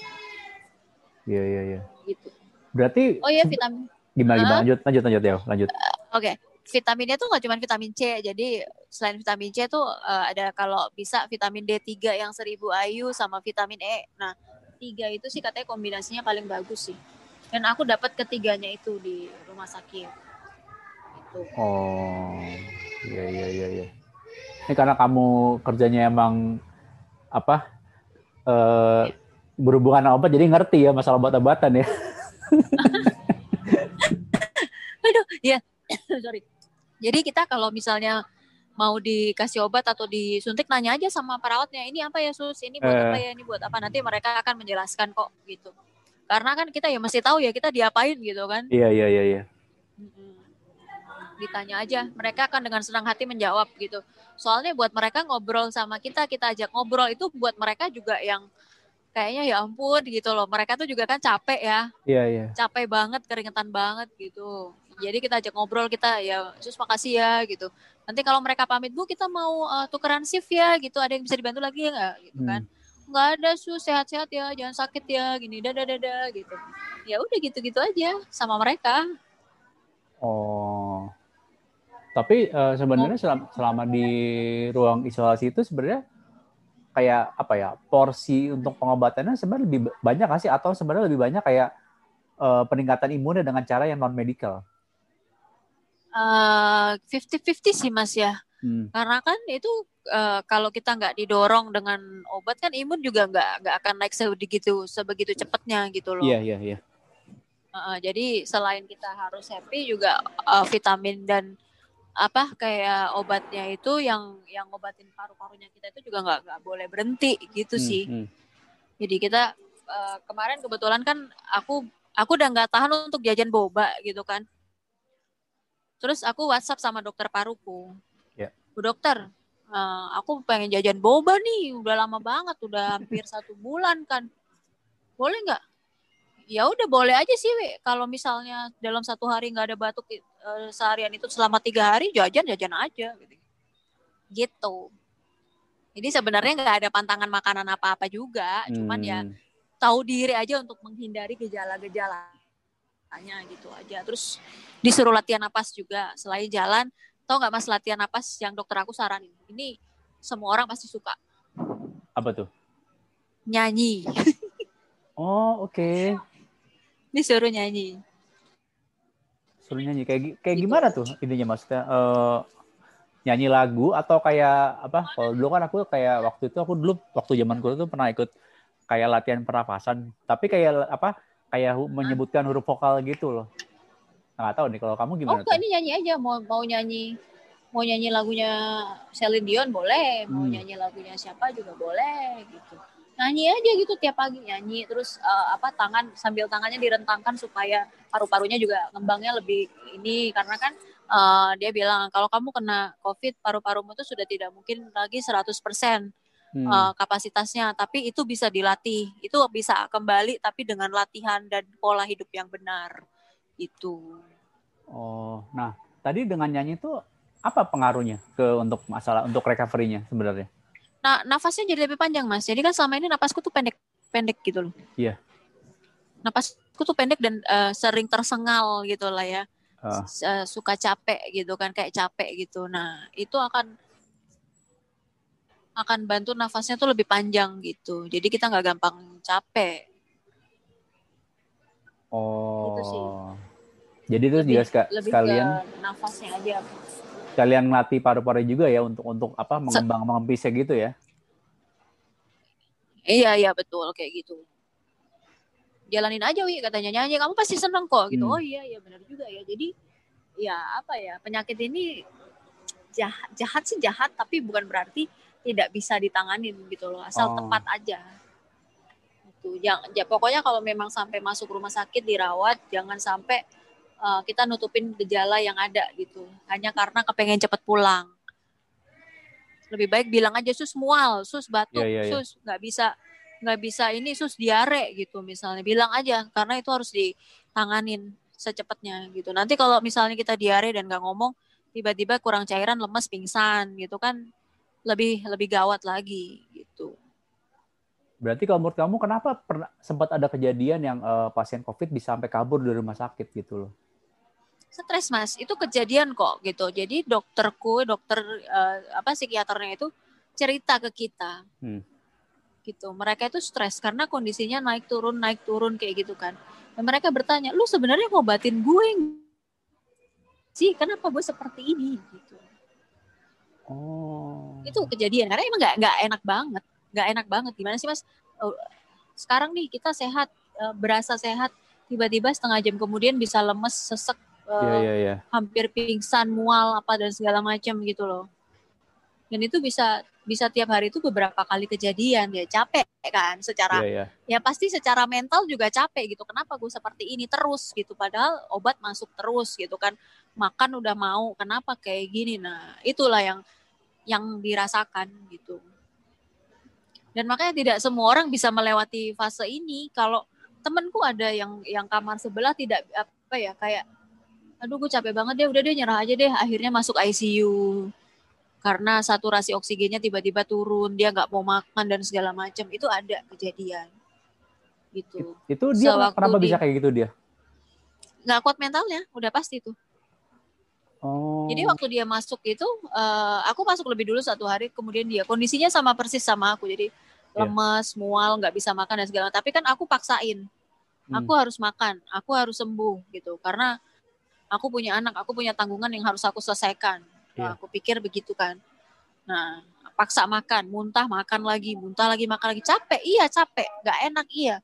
Iya iya iya. gitu Berarti oh iya vitamin gimana gimana lanjut lanjut lanjut ya lanjut. oke vitaminnya tuh nggak cuma vitamin C jadi selain vitamin C tuh eh, ada kalau bisa vitamin D3 yang 1000 IU sama vitamin E nah tiga itu sih katanya kombinasinya paling bagus sih dan aku dapat ketiganya itu di rumah sakit gitu. Oh. Iya iya iya iya. Ini karena kamu kerjanya emang apa? eh berhubungan sama obat jadi ngerti ya masalah obat-obatan ya. Aduh, ya. Sorry. Jadi kita kalau misalnya mau dikasih obat atau disuntik nanya aja sama perawatnya, ini apa ya sus, ini buat Eh. apa ya, ini buat apa. Nanti mereka akan menjelaskan kok gitu. Karena kan kita ya mesti tahu ya kita diapain gitu kan. Iya iya iya iya. Ditanya aja, mereka akan dengan senang hati menjawab gitu. Soalnya buat mereka ngobrol sama kita, kita ajak ngobrol itu buat mereka juga yang kayaknya ya ampun gitu loh. Mereka tuh juga kan capek ya Iya iya. capek banget, keringetan banget gitu. Jadi kita ajak ngobrol kita ya, sus makasih ya gitu. Nanti kalau mereka pamit bu kita mau uh, tukeran shift ya gitu. Ada yang bisa dibantu lagi ya nggak gitu kan? Nggak ada sus sehat-sehat ya, jangan sakit ya gini dadah dadah gitu. Ya udah gitu-gitu aja sama mereka. Oh. Tapi eh, sebenarnya selama, selama di ruang isolasi itu sebenarnya kayak apa ya porsi untuk pengobatannya sebenarnya lebih ba- banyak nggak sih atau sebenarnya lebih banyak kayak eh, peningkatan imunnya dengan cara yang non medikal? Uh, 50-50 sih mas ya. Hmm. Karena kan itu uh, kalau kita nggak didorong dengan obat kan imun juga nggak nggak akan naik sebegitu sebegitu cepatnya gitu loh. Iya iya iya. Uh, jadi selain kita harus happy juga uh, vitamin dan apa kayak obatnya itu yang yang ngobatin paru-parunya kita itu juga nggak nggak boleh berhenti gitu Hmm, sih. hmm. Jadi kita uh, kemarin kebetulan kan aku aku udah nggak tahan untuk jajan boba gitu kan. Terus aku WhatsApp sama dokter paruku. Ya. Bu dokter, uh, aku pengen jajan boba nih, udah lama banget, udah hampir satu bulan kan. Boleh nggak? Ya udah boleh aja sih, We. Kalau misalnya dalam satu hari nggak ada batuk eh, seharian itu selama tiga hari jajan jajan aja, gitu. Gitu. Jadi sebenarnya nggak ada pantangan makanan apa-apa juga, cuman ya Hmm. tahu diri aja untuk menghindari gejala-gejalanya gitu aja. Terus disuruh latihan napas juga selain jalan. Tahu nggak mas latihan napas yang dokter aku saranin? Ini semua orang pasti suka apa tuh? nyanyi. Oh oke. Disuruh nyanyi. Suruh nyanyi kayak kayak Gitu. gimana tuh intinya maksudnya eh, nyanyi lagu atau kayak apa? Kalau dulu kan aku kayak waktu itu aku dulu waktu zaman kuliah tuh pernah ikut kayak latihan pernapasan, tapi kayak apa? Kayak menyebutkan huruf vokal gitu loh. Nggak tahu nih kalau kamu Oh gimana enggak, tuh? ini nyanyi aja. Mau mau nyanyi mau nyanyi lagunya Celine Dion boleh, mau Hmm. nyanyi lagunya siapa juga boleh gitu. Nyanyi aja gitu tiap pagi nyanyi terus eh, apa tangan sambil tangannya direntangkan supaya paru-parunya juga ngembangnya lebih ini karena kan eh, dia bilang kalau kamu kena COVID paru-parumu itu sudah tidak mungkin lagi 100% Hmm. eh, kapasitasnya tapi itu bisa dilatih. Itu bisa kembali tapi dengan latihan dan pola hidup yang benar. Itu. Oh, nah tadi dengan nyanyi itu apa pengaruhnya ke untuk masalah untuk recovery-nya sebenarnya? Nah, nafasnya jadi lebih panjang, Mas. Jadi kan selama ini napasku tuh pendek-pendek gitu loh. Iya. Napas aku tuh pendek dan uh, sering tersengal gitu lah ya uh, suka capek gitu kan kayak capek gitu nah itu akan akan bantu nafasnya tuh lebih panjang gitu jadi kita nggak gampang capek Oh. Gitu sih. Jadi itu juga sekalian ke nafasnya aja sekalian ngelatih paru-paru juga ya untuk untuk apa mengembang mengempisnya gitu ya. iya iya betul kayak gitu jalanin aja wi katanya nyanyi kamu pasti seneng kok gitu Hmm. oh iya iya benar juga ya jadi ya apa ya penyakit ini jahat jahat sih jahat tapi bukan berarti tidak bisa ditanganin gitu loh asal Oh. tepat aja itu jangan ya pokoknya kalau memang sampai masuk rumah sakit dirawat jangan sampai uh, kita nutupin gejala yang ada gitu. Hanya karena kepengen cepet pulang. Lebih baik bilang aja sus mual sus batuk Iya, iya, iya. sus nggak bisa nggak bisa ini sus diare gitu misalnya. Bilang aja karena itu harus ditanganin secepatnya gitu. Nanti kalau misalnya kita diare dan nggak ngomong tiba-tiba kurang cairan lemes pingsan gitu kan lebih lebih gawat lagi gitu. Berarti kalau menurut kamu kenapa pernah sempat ada kejadian yang eh, pasien COVID bisa sampai kabur dari rumah sakit gitu loh? Stres mas. Itu kejadian kok gitu. Jadi dokterku dokter eh, apa psikiaternya itu cerita ke kita. Hmm. gitu. Mereka itu stres karena kondisinya naik turun naik turun kayak gitu kan. Dan mereka bertanya lu sebenarnya ngobatin gue sih kenapa gue seperti ini? Gitu. Oh. itu kejadian. Karena emang nggak nggak enak banget. Nggak enak banget. Gimana sih mas? Oh, sekarang nih kita sehat eh, berasa sehat. Tiba-tiba setengah jam kemudian bisa lemes sesek eh, Iya iya iya. hampir pingsan mual apa dan segala macam gitu loh. Dan itu bisa bisa tiap hari itu beberapa kali kejadian ya capek kan secara Iya iya. ya pasti secara mental juga capek gitu. Kenapa gue seperti ini terus gitu? Padahal obat masuk terus gitu kan. Makan udah mau kenapa kayak gini? Nah itulah yang yang dirasakan gitu. Dan makanya tidak semua orang bisa melewati fase ini. Kalau temenku ada yang yang kamar sebelah tidak apa ya kayak aduh gue capek banget deh. Udah deh nyerah aja deh. Akhirnya masuk ICU karena saturasi oksigennya tiba-tiba turun. Dia nggak mau makan dan segala macam. Itu ada kejadian. Gitu. Itu dia Sewaktu kenapa di- bisa kayak gitu dia? nggak kuat mentalnya. Udah pasti tuh Oh. jadi waktu dia masuk itu eh, aku masuk lebih dulu satu hari. Kemudian dia kondisinya sama persis sama aku. Jadi Iya. lemes mual nggak bisa makan dan segala tapi kan aku paksain. Hmm. aku harus makan. Aku harus sembuh gitu. Karena aku punya anak aku punya tanggungan yang harus aku selesaikan. Nah, Iya. aku pikir begitu kan. Nah paksa makan muntah makan lagi muntah lagi makan lagi. Capek iya capek. Nggak enak iya.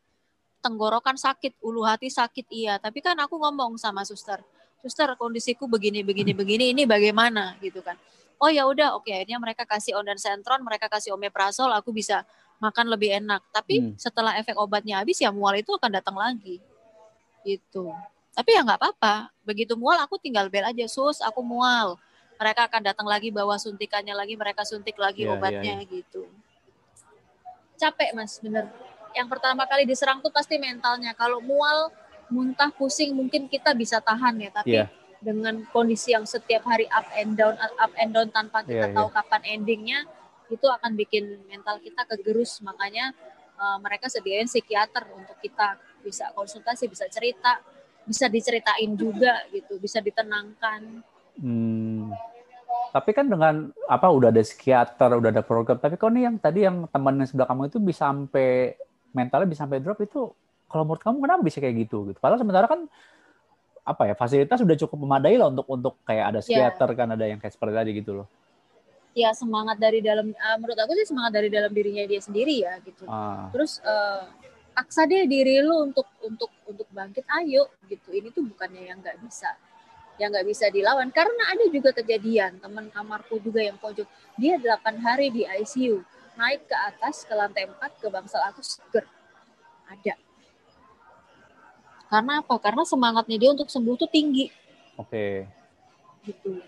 Tenggorokan sakit ulu hati sakit iya. Tapi kan aku ngomong sama suster suster kondisiku begini begini begini ini bagaimana? Gitu kan. Oh ya udah. Oke akhirnya mereka kasih ondansetron mereka kasih omeprazol aku bisa makan lebih enak. Tapi Hmm. setelah efek obatnya habis ya mual itu akan datang lagi. Gitu tapi ya nggak apa-apa. Begitu mual aku tinggal bel aja. Sus aku mual. Mereka akan datang lagi bawa suntikannya lagi mereka suntik lagi Iya, obatnya gitu. Capek mas bener. Yang pertama kali diserang tuh pasti mentalnya. Kalau mual muntah pusing mungkin kita bisa tahan ya. Tapi Iya. dengan kondisi yang setiap hari up and down up and down tanpa kita Iya, tahu kapan endingnya itu akan bikin mental kita kegerus. Makanya eh, mereka sediain psikiater untuk kita. Bisa konsultasi bisa cerita bisa diceritain juga gitu bisa ditenangkan Hmm. Tapi kan dengan apa udah ada psikiater, udah ada program. Tapi kok nih yang tadi yang teman yang sebelah kamu itu bisa sampai mentalnya bisa sampai drop itu kalau menurut kamu kenapa bisa kayak gitu gitu? Padahal sementara kan apa ya fasilitas sudah cukup memadai lah untuk untuk kayak ada psikiater kan ada yang kayak seperti tadi gitu loh. ya semangat dari dalam eh, menurut aku sih semangat dari dalam dirinya dia sendiri ya gitu Ah, terus eh, paksa deh diri lu untuk untuk untuk bangkit ayo gitu. Ini tuh bukannya yang nggak bisa yang nggak bisa dilawan. Karena ada juga kejadian teman kamarku juga yang pojok. Dia 8 hari di ICU naik ke atas ke lantai 4 ke bangsal aku seger. Ada. Karena apa? Karena semangatnya dia untuk sembuh tuh tinggi. Oke. gitu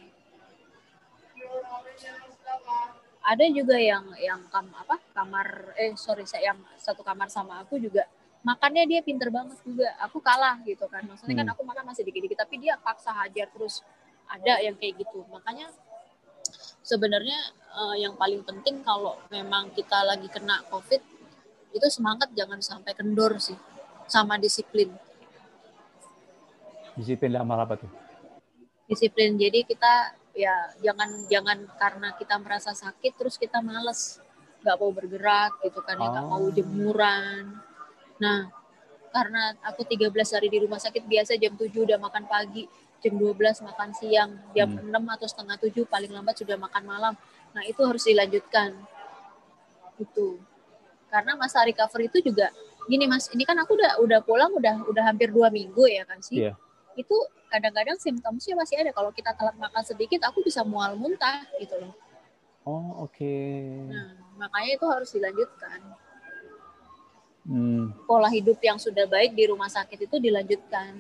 ada juga yang yang kam apa kamar eh sorry saya yang satu kamar sama aku juga makannya dia pinter banget juga aku kalah gitu kan maksudnya kan Hmm. aku makan masih dikit-dikit tapi dia paksa hajar terus ada yang kayak gitu makanya sebenarnya eh, yang paling penting kalau memang kita lagi kena covid itu semangat jangan sampai kendor sih sama disiplin Disiplin dalam hal apa tuh? Disiplin. Jadi kita ya jangan jangan karena kita merasa sakit terus kita males nggak mau bergerak gitu kan ya nggak Oh. mau jemuran. Nah, karena aku 13 hari di rumah sakit biasa jam 7 udah makan pagi, jam 12 makan siang, jam Hmm. 6 atau setengah 7 paling lambat sudah makan malam. Nah, itu harus dilanjutkan. Itu. Karena masa recovery itu juga gini Mas, ini kan aku udah udah pulang udah udah hampir dua minggu ya kan sih. Iya. Itu kadang-kadang simptomnya masih ada. Kalau kita telat makan sedikit, aku bisa mual muntah gitu loh. Oh, oke. Nah, makanya itu harus dilanjutkan. Hmm. Pola hidup yang sudah baik di rumah sakit itu dilanjutkan.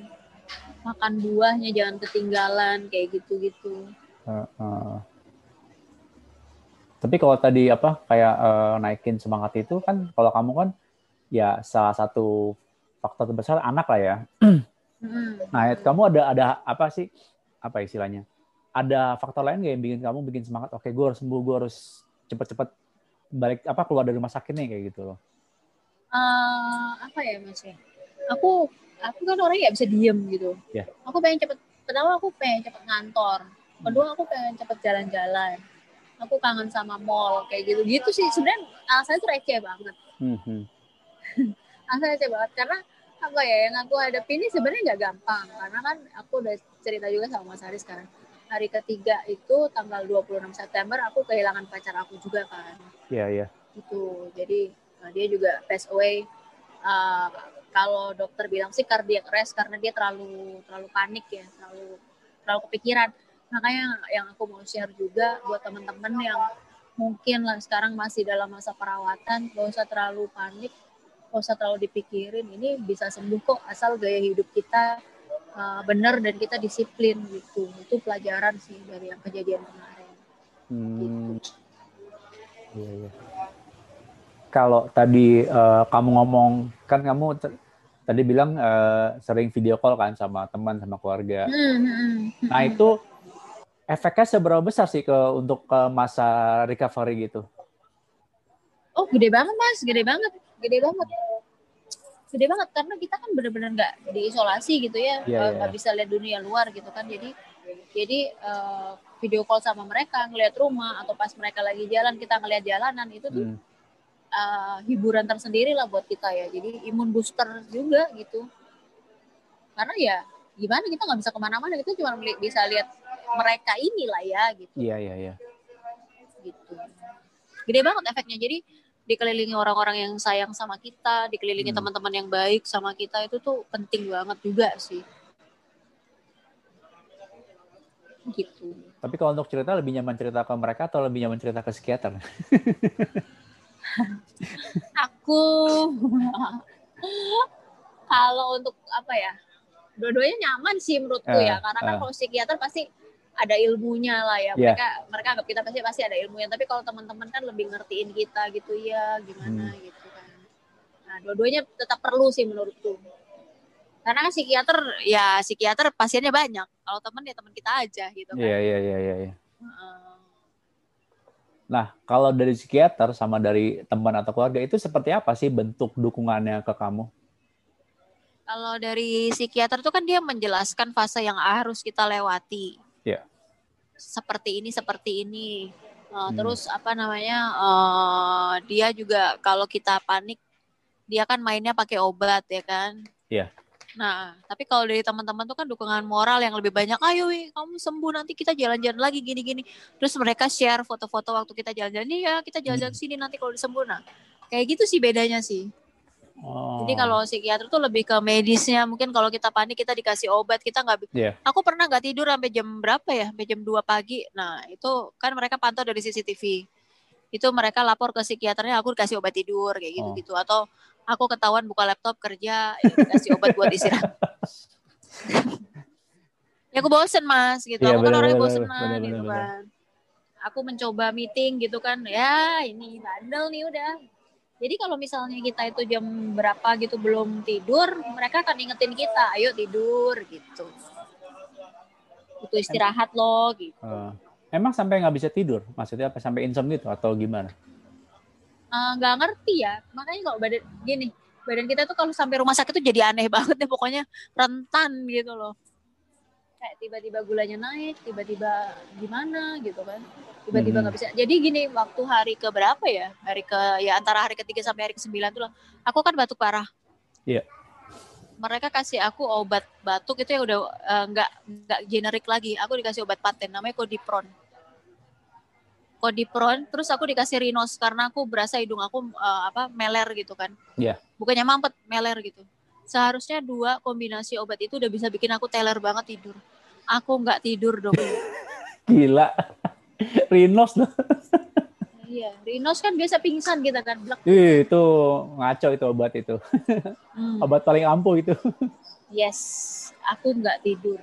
Makan buahnya jangan ketinggalan kayak gitu-gitu. Uh, uh. Tapi kalau tadi apa kayak eh, naikin semangat itu kan kalau kamu kan ya salah satu faktor terbesar anak lah ya. Hmm. Nah, kamu ada ada apa sih apa istilahnya? Ada faktor lain nggak yang bikin kamu bikin semangat? Oke, gue harus sembuh, gue harus cepet-cepet balik apa keluar dari rumah sakit nih kayak gitu loh. Eh, apa ya mas ya? Aku aku kan orangnya nggak bisa diem gitu. Ya. Aku pengen cepet. Pertama aku pengen cepet ngantor. Kedua aku pengen cepet jalan-jalan. Aku kangen sama mall kayak gitu. Gitu sih sebenarnya alasannya tuh receh banget. Hmm, hmm. Alasannya receh banget karena apa ya yang aku hadapi ini sebenarnya nggak gampang. Karena kan aku udah cerita juga sama Mas Haris sekarang. Hari ketiga itu tanggal 26 September aku kehilangan pacar aku juga kan. Iya, iya. itu jadi uh, dia juga pass away. Uh, kalau dokter bilang sih cardiac arrest karena dia terlalu terlalu panik ya terlalu terlalu kepikiran. Makanya yang aku mau share juga buat teman-teman yang mungkin lah sekarang masih dalam masa perawatan gak usah terlalu panik gak usah terlalu dipikirin ini bisa sembuh kok asal gaya hidup kita uh, benar dan kita disiplin gitu itu pelajaran sih dari yang kejadian kemarin Hmm. Iya, iya. Kalau tadi eh, kamu ngomong kan kamu tadi bilang eh, sering video call kan sama teman sama keluarga. Hmm, hmm, hmm. Nah itu efeknya seberapa besar sih ke untuk ke masa recovery gitu? Oh, gede banget, Mas. Gede banget. Gede banget. Gede banget karena kita kan benar-benar nggak diisolasi gitu ya. Iya, Eh, iya. nggak bisa lihat dunia luar gitu kan. Jadi jadi eh, video call sama mereka, ngelihat rumah atau pas mereka lagi jalan kita ngelihat jalanan itu tuh Hmm. eh, hiburan tersendiri lah buat kita ya. Jadi imun booster juga gitu. Karena ya gimana kita nggak bisa ke mana-mana kita cuma bisa lihat mereka inilah ya gitu. Iya iya iya. gitu. Gede banget efeknya. Jadi dikelilingi orang-orang yang sayang sama kita, dikelilingi Hmm. teman-teman yang baik sama kita itu tuh penting banget juga sih. Gitu. Tapi kalau untuk cerita lebih nyaman cerita ke mereka atau lebih nyaman cerita ke psikiater? Aku kalau untuk apa ya? Dua-duanya nyaman sih menurutku Eh, ya, karena kan eh. kalau psikiater pasti ada ilmunya lah ya. Iya. Mereka mereka anggap kita pasti pasti ada ilmunya. Tapi kalau teman-teman kan lebih ngertiin kita gitu ya, gimana Hmm. gitu kan. Nah, dua-duanya tetap perlu sih menurutku. Karena kan psikiater ya psikiater pasiennya banyak. Kalau teman ya teman kita aja gitu kan. Iya iya iya iya. iya. Nah kalau dari psikiater sama dari teman atau keluarga itu seperti apa sih bentuk dukungannya ke kamu? Kalau dari psikiater itu kan dia menjelaskan fase yang harus kita lewati. Seperti ini, seperti ini. Uh, Hmm. Terus apa namanya? uh, dia juga kalau kita panik, dia kan mainnya pakai obat ya kan. Iya. Nah, tapi kalau dari teman-teman tuh kan dukungan moral yang lebih banyak. Ayo, Wi, kamu sembuh nanti kita jalan-jalan lagi gini-gini. Terus mereka share foto-foto waktu kita jalan-jalan. Iya, kita jalan-jalan Hmm. sini nanti kalau disembuh. Nah, kayak gitu sih bedanya sih. Oh. Jadi kalau psikiater tuh lebih ke medisnya. Mungkin kalau kita panik kita dikasih obat, kita nggak. Iya. Aku pernah nggak tidur sampai jam berapa ya? Sampai jam 2 pagi. Nah itu kan mereka pantau dari CCTV. Itu mereka lapor ke psikiaternya, aku dikasih obat tidur kayak Oh. gitu-gitu. Atau aku ketahuan buka laptop kerja, ya dikasih obat buat istirahat. ya aku bosen mas, gitu. Iya, aku kan orangnya benar, bosenan benar, gitu kan. Aku mencoba meeting gitu kan, ya ini bandel nih udah. Jadi kalau misalnya kita itu jam berapa gitu belum tidur, mereka akan ingetin kita, ayo tidur gitu. Butuh istirahat loh gitu. Eh, emang sampai nggak bisa tidur? Maksudnya apa? Sampai insomnia gitu atau gimana? Eh, nggak ngerti ya, makanya kalau badan gini, badan kita tuh kalau sampai rumah sakit tuh jadi aneh banget deh pokoknya rentan gitu loh. Kayak tiba-tiba gulanya naik tiba-tiba gimana gitu kan. Tiba-tiba nggak bisa. Jadi gini waktu hari ke berapa ya? Hari ke ya antara hari ketiga sampai hari ke sembilan tuh lah. Aku kan batuk parah. Iya. mereka kasih aku obat batuk itu yang udah eh, nggak nggak generik lagi. Aku dikasih obat paten namanya kodipron kodipron terus aku dikasih rinos karena aku berasa hidung aku eh, apa meler gitu kan. Iya. bukannya mampet meler gitu. Seharusnya dua kombinasi obat itu udah bisa bikin aku teler banget tidur aku nggak tidur dong Gila. Rinos loh. iya rinos kan biasa pingsan kita kan Blek. Ih, itu ngaco itu obat itu. Hmm. Obat paling ampuh itu. yes aku nggak tidur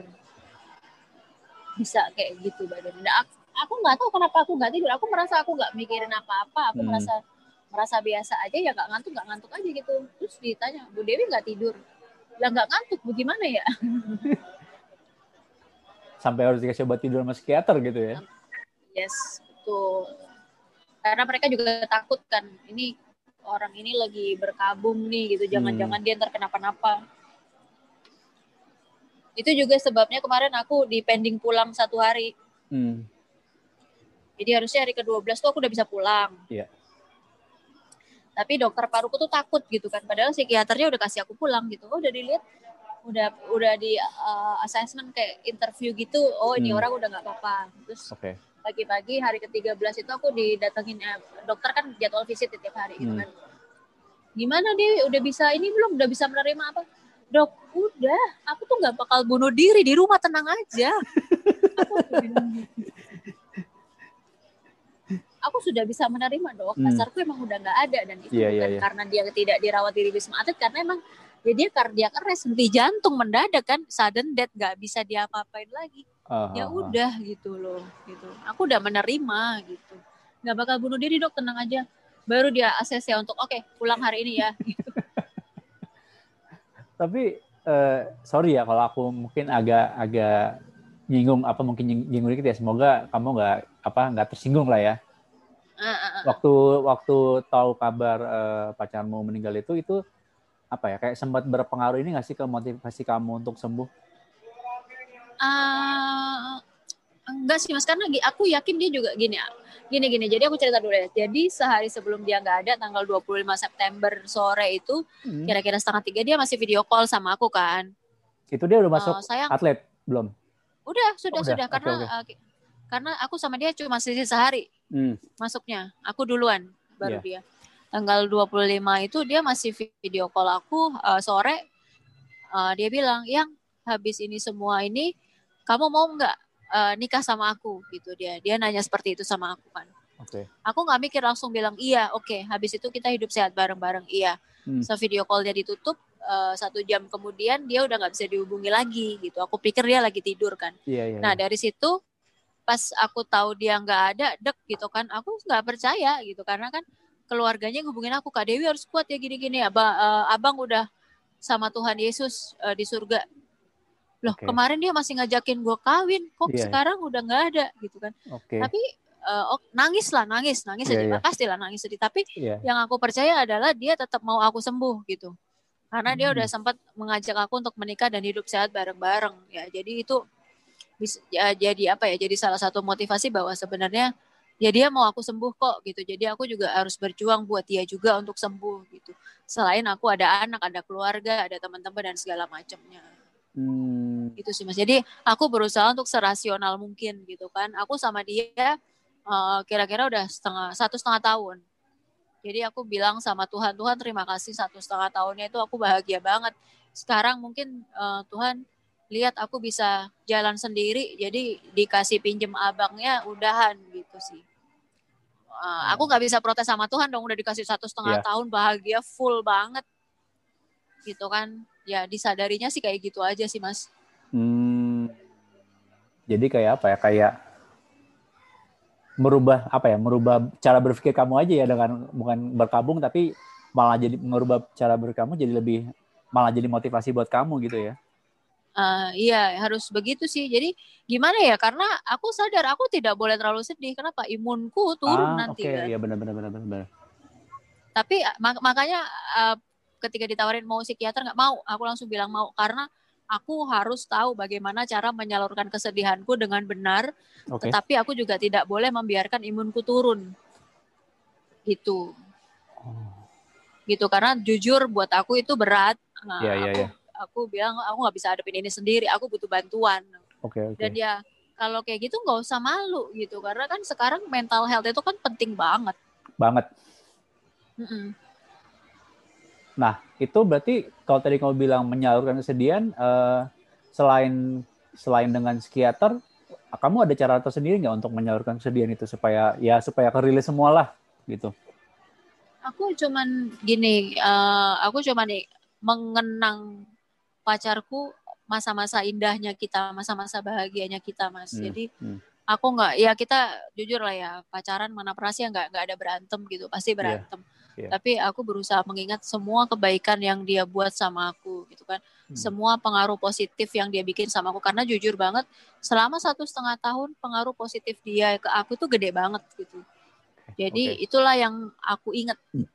bisa kayak gitu badan nah, aku, aku nggak tahu kenapa aku nggak tidur aku merasa aku nggak mikirin apa-apa aku Hmm. merasa merasa biasa aja ya nggak ngantuk nggak ngantuk aja gitu terus ditanya Bu Dewi nggak tidur lah nggak ngantuk bagaimana ya Sampai harus dikasih obat tidur sama psikiater gitu ya. yes betul karena mereka juga takut kan ini orang ini lagi berkabung nih gitu jangan-jangan dia ntar kenapa-napa itu juga sebabnya kemarin aku di pending pulang satu hari Hmm. Jadi harusnya hari ke-12 tuh aku udah bisa pulang. Iya. Tapi dokter paruku tuh takut gitu kan. Padahal psikiaternya udah kasih aku pulang gitu. Oh, udah dilihat udah udah di uh, assessment kayak interview gitu. Oh, ini Hmm. orang udah nggak apa-apa. Terus Oke. pagi-pagi hari ke-13 itu aku didatengin eh, dokter kan jadwal visit tiap hari gitu Hmm. kan. Gimana dia udah bisa ini belum? Udah bisa menerima apa? Dok, udah. Aku tuh nggak bakal bunuh diri di rumah tenang aja. aku, aku sudah bisa menerima dok. Hmm. Emang udah nggak ada dan itu iya, bukan iya. karena dia tidak dirawat di wisma atlet karena emang ya dia kardiak arrest, henti jantung mendadak kan, sudden death nggak bisa diapa-apain lagi Ah, ya ah, ah. udah gitu loh gitu aku udah menerima gitu nggak bakal bunuh diri dok tenang aja baru dia akses ya untuk oke pulang hari ini ya gitu. Tapi eh, sorry ya kalau aku mungkin agak agak nyinggung apa mungkin nying- nyinggung dikit ya. Semoga kamu nggak apa nggak tersinggung lah ya. Waktu waktu tahu kabar eh, pacarmu meninggal itu itu apa ya kayak sempat berpengaruh ini nggak sih ke motivasi kamu untuk sembuh? Ah, enggak sih mas karena aku yakin dia juga gini gini gini jadi aku cerita dulu ya jadi sehari sebelum dia nggak ada tanggal 25 September sore itu Hmm. kira-kira setengah tiga dia masih video call sama aku kan Itu dia udah masuk Eh, sayang atlet belum? udah sudah Oh, udah. sudah Oke, karena eh, ki- karena aku sama dia cuma sisi sehari Hmm. masuknya. Aku duluan baru Iya. dia. Tanggal 25 itu dia masih video call aku eh, sore. Eh, dia bilang, "Yang habis ini semua ini kamu mau nggak eh, nikah sama aku?" gitu dia. Dia nanya seperti itu sama aku kan. Oke. Aku nggak mikir langsung bilang, "Iya, oke." Habis itu kita hidup sehat bareng-bareng. Iya. Hmm. So video call-nya ditutup eh, satu jam kemudian dia udah nggak bisa dihubungi lagi gitu. Aku pikir dia lagi tidur kan. Iya iya. Nah iya. dari situ pas aku tahu dia nggak ada dek gitu kan aku nggak percaya gitu karena kan keluarganya ngehubungin aku kak Dewi harus kuat ya gini-gini abang abang udah sama Tuhan Yesus eh, di surga loh Oke. kemarin dia masih ngajakin gue kawin kok Iya. sekarang udah nggak ada gitu kan Oke. tapi eh, oh, nangis lah nangis nangis Iya, sedih iya. pasti lah nangis sedih tapi Iya. yang aku percaya adalah dia tetap mau aku sembuh gitu karena dia Hmm. udah sempat mengajak aku untuk menikah dan hidup sehat bareng-bareng ya jadi itu bis- ya, jadi apa ya jadi salah satu motivasi bahwa sebenarnya ya dia mau aku sembuh kok gitu. Jadi aku juga harus berjuang buat dia juga untuk sembuh gitu. Selain aku ada anak ada keluarga ada teman-teman dan segala macamnya. Hmm. gitu sih mas. Jadi aku berusaha untuk serasional mungkin gitu kan. Aku sama dia eh, kira-kira udah setengah satu setengah tahun. Jadi aku bilang sama Tuhan Tuhan terima kasih satu setengah tahunnya itu aku bahagia banget. Sekarang mungkin eh, Tuhan lihat aku bisa jalan sendiri jadi dikasih pinjem abangnya udahan gitu sih Eh, aku nggak bisa protes sama Tuhan dong udah dikasih satu setengah Iya. tahun bahagia full banget gitu kan ya disadarinya sih kayak gitu aja sih mas Hmm. Jadi kayak apa ya? Kayak merubah apa ya? Merubah cara berpikir kamu aja ya dengan bukan berkabung tapi malah jadi merubah cara berpikir kamu jadi lebih malah jadi motivasi buat kamu gitu ya. Eh, iya harus begitu sih jadi gimana ya karena aku sadar aku tidak boleh terlalu sedih kenapa imunku turun ah, nanti oke, kan iya benar benar benar benar. benar. tapi mak- makanya eh, ketika ditawarin mau psikiater nggak mau aku langsung bilang mau karena aku harus tahu bagaimana cara menyalurkan kesedihanku dengan benar, Oke. tetapi aku juga tidak boleh membiarkan imunku turun. Gitu. Oh. Gitu karena jujur buat aku itu berat. Nah, Iya, iya, aku, iya. Aku bilang aku nggak bisa hadapin ini sendiri, aku butuh bantuan. Oke, oke. Dan ya kalau kayak gitu nggak usah malu gitu karena kan sekarang mental health itu kan penting banget. Banget. Mm-mm. Nah, itu berarti kalau tadi kamu bilang menyalurkan kesedihan, eh, selain selain dengan psikiater, kamu ada cara tersendiri nggak untuk menyalurkan kesedihan itu supaya ya supaya kerilis semua lah gitu. Aku cuman gini, eh, aku cuman nih mengenang pacarku masa-masa indahnya kita, masa-masa bahagianya kita, Mas. Hmm, Jadi hmm. aku nggak, ya kita jujur lah ya, pacaran mana pernah sih nggak nggak ada berantem gitu, pasti berantem. iya. Tapi aku berusaha mengingat semua kebaikan yang dia buat sama aku gitu kan, Hmm. semua pengaruh positif yang dia bikin sama aku. Karena jujur banget, selama satu setengah tahun pengaruh positif dia ke aku tuh gede banget gitu. Jadi Oke. itulah yang aku inget. Hmm.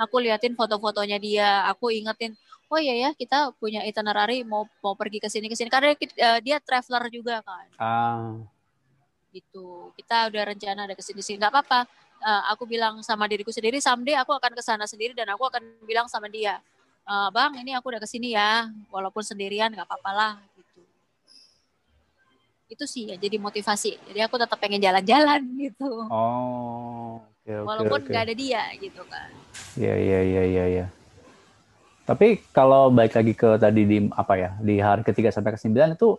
Aku liatin foto-fotonya dia, aku ingetin, oh iya ya kita punya itinerary mau mau pergi ke sini ke sini karena eh, dia traveler juga kan, Ah, gitu. Kita udah rencana ada ke sini sini, nggak apa-apa. Eh, aku bilang sama diriku sendiri, someday aku akan ke sana sendiri dan aku akan bilang sama dia, "Eh, bang ini aku udah ke sini ya, walaupun sendirian nggak apa-apa lah, gitu. Itu sih ya jadi motivasi. Jadi aku tetap pengen jalan-jalan gitu, oh, oke walaupun nggak ada dia gitu kan. Iya iya iya iya. iya. Tapi kalau balik lagi ke tadi di apa ya di hari ketiga sampai ke sembilan itu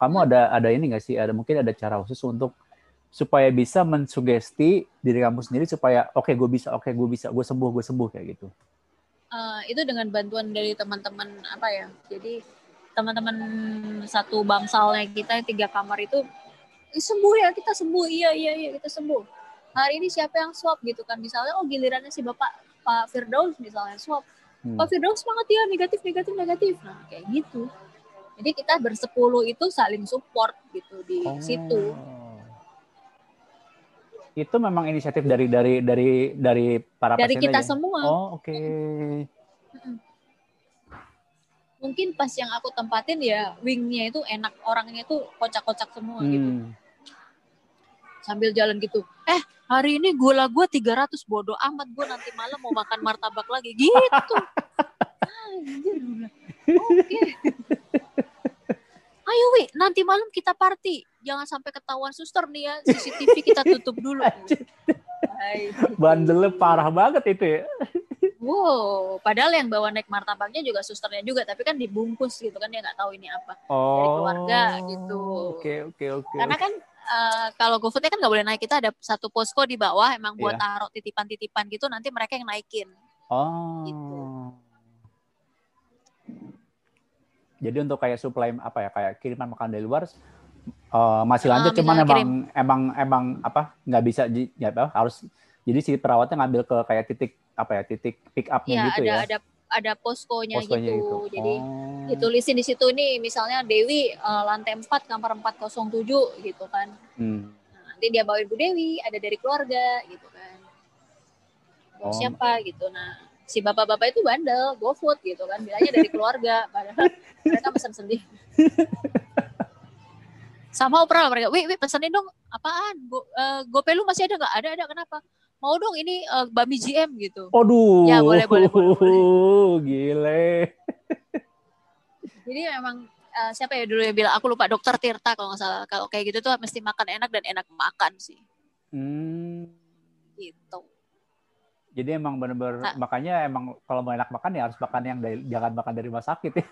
kamu ada ada ini nggak sih ada mungkin ada cara khusus untuk supaya bisa mensugesti diri kamu sendiri supaya oke gue bisa oke gue bisa gue sembuh gue sembuh kayak gitu. Eh, itu dengan bantuan dari teman-teman apa ya jadi teman-teman satu bangsalnya kita tiga kamar itu "Ih, sembuh ya kita sembuh iya iya iya kita sembuh hari ini siapa yang swab gitu kan misalnya oh gilirannya si bapak Pak Firdaus misalnya swab Hmm. Pak Firdaus semangat ya negatif negatif negatif nah kayak gitu jadi kita bersepuluh itu saling support gitu di Oh. situ Itu memang inisiatif dari dari dari dari para dari pasien kita aja? semua Oh oke. mungkin pas yang aku tempatin ya wingnya itu enak orangnya itu kocak-kocak semua gitu Hmm. Sambil jalan gitu eh hari ini gula gue 300 bodoh amat gue nanti malam mau makan martabak lagi gitu Anjir, oke ayo wi nanti malam kita party jangan sampai ketahuan suster nih ya CCTV kita tutup dulu. Bandelnya parah banget itu ya. wow padahal yang bawa naik martabaknya juga susternya juga tapi kan dibungkus gitu kan dia nggak tahu ini apa Oh. keluarga gitu. Oke oke oke. karena kan eh, kalau GoFoodnya kan nggak boleh naik kita ada satu posko di bawah emang buat Iya. taruh titipan-titipan gitu nanti mereka yang naikin Oh. Gitu. Jadi untuk kayak supply apa ya kayak kiriman makan dari luar eh, masih lanjut Ah, cuman emang kirim. emang emang apa nggak bisa ya harus jadi si perawatnya ngambil ke kayak titik apa ya titik pick upnya ya gitu ada ya. ada ada poskonya, Poskonya gitu. gitu. jadi Oh. ditulisin di situ nih misalnya Dewi eh, lantai 4 kamar 407 gitu kan Hmm. Nah, nanti dia bawain Bu Dewi ada dari keluarga gitu kan Bawa Oh. siapa gitu nah si bapak-bapak itu bandel GoFood gitu kan bilangnya dari keluarga padahal mereka pesan sendiri sama opera lah mereka, wih, wih pesenin dong apaan? Go, eh, GoPay lu masih ada nggak? Ada, ada, kenapa? Mau dong ini eh, Bami GM gitu. Aduh. Ya, boleh, boleh, boleh, Gile. Jadi memang eh, siapa ya dulu yang bilang, aku lupa dokter Tirta kalau nggak salah. Kalau kayak gitu tuh mesti makan enak dan enak makan sih. Hmm. Gitu. Jadi emang bener-bener Nah. makanya emang kalau mau enak makan ya harus makan yang dari, jangan makan dari rumah sakit ya.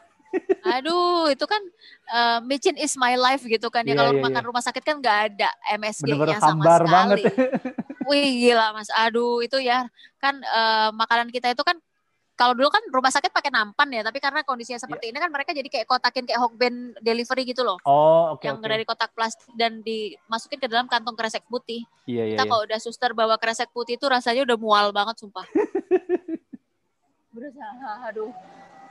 Aduh, itu kan eh, micin is my life gitu kan ya. Iya, Kalau iya, makan rumah sakit kan nggak ada MSG-nya sama sekali. banget. Wih gila mas, aduh itu ya kan eh, makanan kita itu kan kalau dulu kan rumah sakit pakai nampan ya, tapi karena kondisinya seperti ini kan mereka jadi kayak kotakin kayak hokben delivery gitu loh, Oh, oke yang oke. dari kotak plastik dan dimasukin ke dalam kantong kresek putih. Iya iya. Kita iya. kalau udah suster bawa kresek putih itu rasanya udah mual banget sumpah. Berusaha, aduh.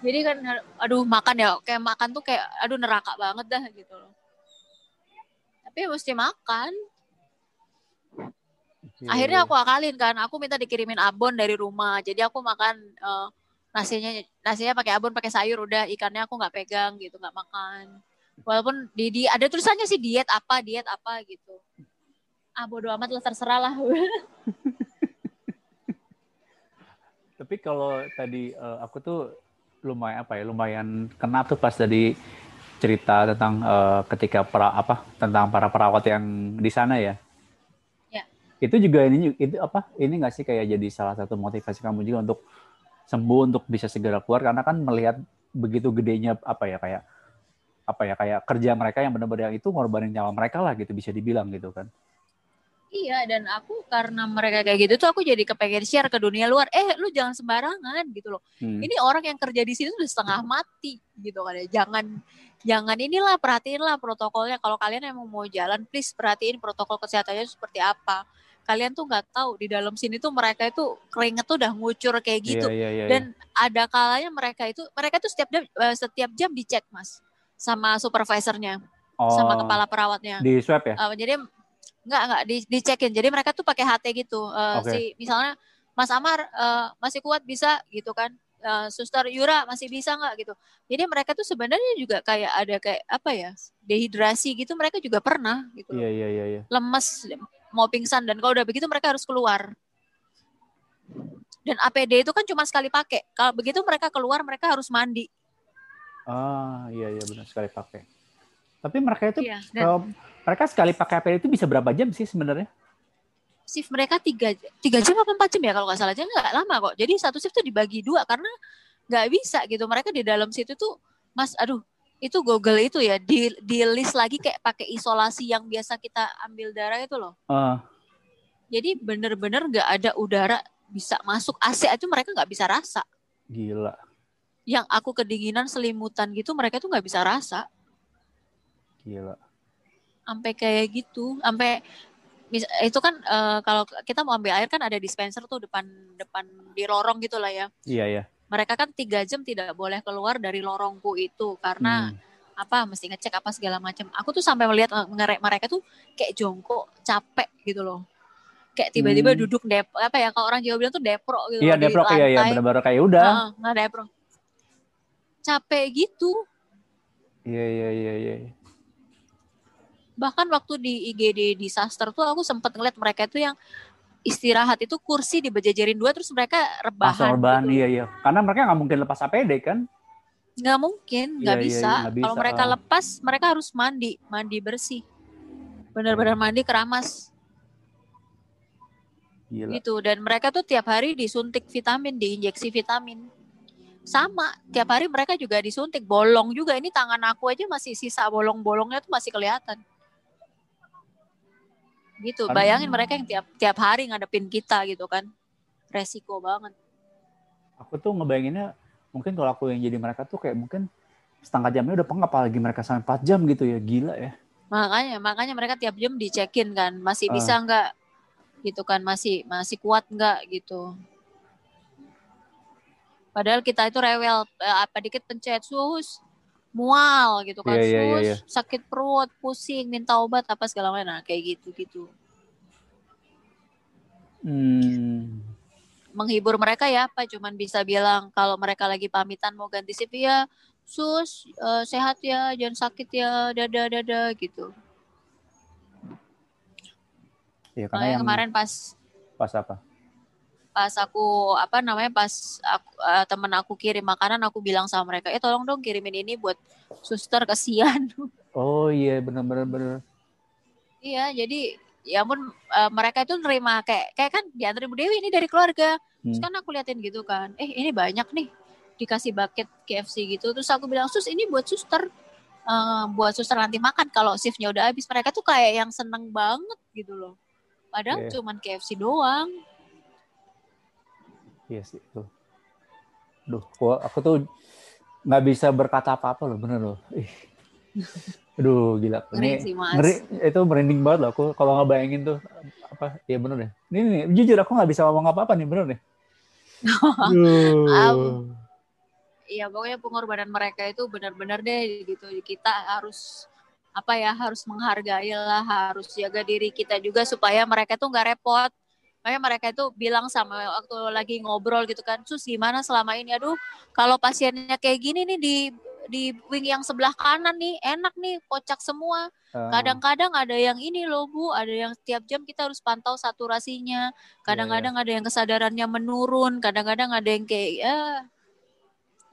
Jadi kan, aduh makan ya, kayak makan tuh kayak, aduh neraka banget dah gitu loh. Tapi mesti makan. Oke. Akhirnya aku akalin kan, aku minta dikirimin abon dari rumah. Jadi aku makan eh, nasinya nasinya pakai abon pakai sayur udah ikannya aku nggak pegang gitu nggak makan walaupun di, di ada tulisannya sih diet apa diet apa gitu ah bodo amat lah terserah lah tapi kalau tadi uh, aku tuh lumayan apa ya lumayan kena tuh pas tadi cerita tentang uh, ketika para apa tentang para perawat yang di sana ya. Ya. Itu juga ini itu apa ini nggak sih kayak jadi salah satu motivasi kamu juga untuk sembuh untuk bisa segera keluar karena kan melihat begitu gedenya apa ya kayak apa ya kayak kerja mereka yang benar-benar itu ngorbanin nyawa mereka lah gitu bisa dibilang gitu kan. Iya dan aku karena mereka kayak gitu tuh aku jadi kepengen share ke dunia luar. Eh lu jangan sembarangan gitu loh. Hmm. Ini orang yang kerja di sini udah setengah mati gitu kan ya. Jangan jangan inilah perhatiinlah protokolnya. Kalau kalian emang mau jalan, please perhatiin protokol kesehatannya seperti apa. Kalian tuh nggak tahu di dalam sini tuh mereka itu keringet tuh udah ngucur kayak iya, gitu. Yeah, yeah, yeah, dan ada kalanya mereka itu mereka tuh setiap jam eh, setiap jam dicek mas sama supervisornya. Oh, sama kepala perawatnya. Di swab ya? Uh, jadi Enggak, enggak di dicekin. Jadi mereka tuh pakai HT gitu. Uh, okay. si misalnya Mas Amar uh, masih kuat bisa gitu kan. Uh, Suster Yura masih bisa nggak gitu. Jadi mereka tuh sebenarnya juga kayak ada kayak apa ya dehidrasi gitu mereka juga pernah gitu. Iya iya iya. iya. Lemes mau pingsan dan kalau udah begitu mereka harus keluar. Dan APD itu kan cuma sekali pakai. Kalau begitu mereka keluar mereka harus mandi. Ah iya iya benar sekali pakai. Tapi mereka itu iya, dan, mereka sekali pakai APD itu bisa berapa jam sih sebenarnya? Shift mereka tiga tiga jam apa empat jam ya kalau nggak salah aja nggak lama kok. Jadi satu shift tuh dibagi dua karena nggak bisa gitu. Mereka di dalam situ tuh, mas, aduh, itu Google itu ya di di list lagi kayak pakai isolasi yang biasa kita ambil darah itu loh. Uh. Jadi bener-bener nggak ada udara bisa masuk AC itu mereka nggak bisa rasa. Gila. Yang aku kedinginan selimutan gitu mereka tuh nggak bisa rasa. Gila sampai kayak gitu sampai itu kan uh, kalau kita mau ambil air kan ada dispenser tuh depan depan di lorong gitu lah ya. Iya iya. Mereka kan tiga jam tidak boleh keluar dari lorongku itu karena hmm. apa mesti ngecek apa segala macam. Aku tuh sampai melihat eh, mereka tuh kayak jongkok capek gitu loh. Kayak tiba-tiba hmm. duduk dep apa ya kalau orang Jawa bilang tuh depro gitu iya depro iya iya benar-benar kayak udah. Nah, nggak depro capek gitu. Iya iya iya iya bahkan waktu di IGD disaster tuh aku sempat ngeliat mereka itu yang istirahat itu kursi dibejajarin dua terus mereka rebahan. rebahan gitu. iya iya. Karena mereka nggak mungkin lepas APD kan? Nggak mungkin, nggak iya, bisa. Iya, iya, Kalau mereka lepas, mereka harus mandi, mandi bersih. Benar-benar mandi keramas. Gila. Gitu dan mereka tuh tiap hari disuntik vitamin, diinjeksi vitamin. Sama, tiap hari mereka juga disuntik bolong juga. Ini tangan aku aja masih sisa bolong-bolongnya tuh masih kelihatan gitu. Bayangin mereka yang tiap tiap hari ngadepin kita gitu kan. Resiko banget. Aku tuh ngebayanginnya mungkin kalau aku yang jadi mereka tuh kayak mungkin setengah jamnya udah pengap apalagi mereka sampai 4 jam gitu ya. Gila ya. Makanya makanya mereka tiap jam dicekin kan. Masih uh. bisa nggak gitu kan? Masih masih kuat nggak gitu? Padahal kita itu rewel eh, apa dikit pencet sus mual gitu kan, yeah, yeah, yeah, yeah. sakit perut, pusing, minta obat apa segala macam, nah, kayak gitu gitu. Hmm. Menghibur mereka ya, apa cuman bisa bilang kalau mereka lagi pamitan mau ganti CV ya, sus uh, sehat ya, jangan sakit ya, dada dada gitu. Ya, karena yang kemarin pas pas apa? Pas aku apa namanya pas aku, uh, temen aku kirim makanan aku bilang sama mereka eh tolong dong kirimin ini buat suster kesian. Oh iya benar-benar benar iya jadi ya pun uh, mereka itu nerima kayak kayak kan diantarin Bu Dewi ini dari keluarga. Hmm. terus kan aku liatin gitu kan eh ini banyak nih dikasih bucket KFC gitu. Terus aku bilang sus ini buat suster uh, buat suster nanti makan kalau shiftnya udah habis. Mereka tuh kayak yang seneng banget gitu loh. Padahal yeah. cuman KFC doang Iya sih tuh. Duh, gua, aku tuh nggak bisa berkata apa-apa loh, bener loh. Ih. Aduh, gila. Ngeri sih, Mas. Ngeri, itu merinding banget loh. Aku kalau nggak bayangin tuh apa? Iya bener deh. Ini nih, jujur aku nggak bisa ngomong apa-apa nih, bener deh. um, Iya, pokoknya pengorbanan mereka itu benar-benar deh gitu. Kita harus apa ya harus menghargai lah harus jaga diri kita juga supaya mereka tuh nggak repot makanya mereka itu bilang sama waktu lagi ngobrol gitu kan sus gimana selama ini? Aduh kalau pasiennya kayak gini nih di di wing yang sebelah kanan nih enak nih kocak semua. Ah, kadang-kadang ada yang ini loh bu ada yang setiap jam kita harus pantau saturasinya. Kadang-kadang ada yang kesadarannya menurun kadang-kadang ada yang kayak ya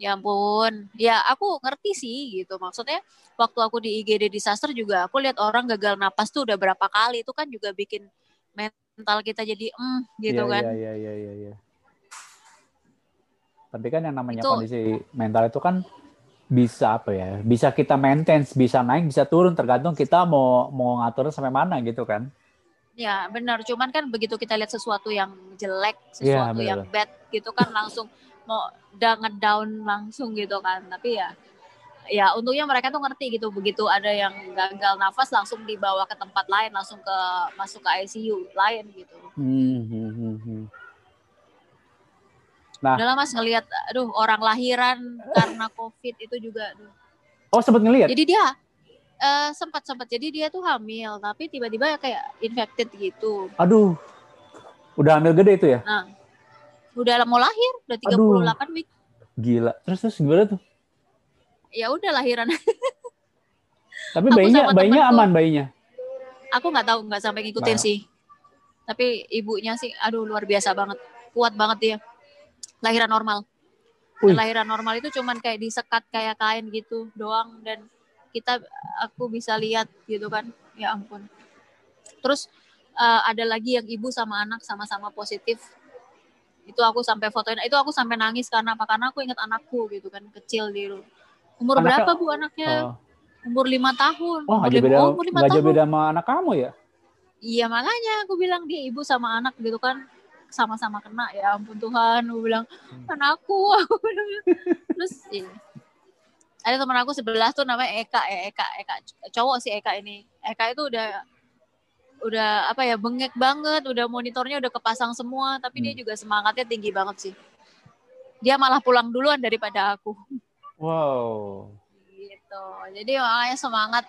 ya ampun. Ya aku ngerti sih gitu. Maksudnya waktu aku di IGD disaster juga aku lihat orang gagal napas tuh udah berapa kali. Itu kan juga bikin mental kita jadi mm, gitu iya, kan Iya, iya, iya, iya, iya. Tapi kan yang namanya Itu- kondisi mental itu kan bisa apa ya? Bisa kita maintain, bisa naik, bisa turun tergantung kita mau mau ngatur sampai mana gitu kan. Ya benar, cuman kan begitu kita lihat sesuatu yang jelek, Iya, sesuatu benar. yang bad gitu kan langsung mau udah ngedown langsung gitu kan. Tapi ya ya untungnya mereka tuh ngerti gitu begitu ada yang gagal nafas langsung dibawa ke tempat lain, langsung ke masuk ke ICU lain gitu. Hmm, hmm, hmm, hmm. Nah. Udah lah Mas ngelihat aduh orang lahiran karena Covid itu juga aduh. Oh, sempat ngelihat? Jadi dia eh, sempat sempat jadi dia tuh hamil tapi tiba-tiba kayak infected gitu. Aduh. Udah hamil gede itu ya? Nah, udah mau lahir, udah 38 Aduh. week. Gila. Terus terus gimana tuh? Ya udah lahiran. Tapi bayinya bayinya aman bayinya. Aku nggak tahu, nggak sampai ngikutin Nah. sih. Tapi ibunya sih, aduh luar biasa banget, kuat banget dia. Lahiran normal. Dan lahiran normal itu cuman kayak disekat kayak kain gitu doang dan kita aku bisa lihat gitu kan. Ya ampun. Terus eh, ada lagi yang ibu sama anak sama-sama positif. Itu aku sampai fotoin, itu aku sampai nangis karena apa? Karena aku ingat anakku gitu kan, kecil di Umur Anaknya- berapa Bu anaknya? Oh, Umur lima tahun. oh umur lima, beda, oh, umur lima tahun. beda sama anak kamu ya? Iya makanya aku bilang dia ibu sama anak gitu kan sama-sama kena ya ampun Tuhan aku bilang Hmm. anakku aku bilang terus iya. ada teman aku sebelah tuh namanya Eka ya Eka Eka cowok sih Eka ini Eka itu udah udah apa ya bengek banget udah monitornya udah kepasang semua tapi dia Hmm. juga semangatnya tinggi banget sih dia malah pulang duluan daripada aku Wow. gitu. Jadi makanya semangat.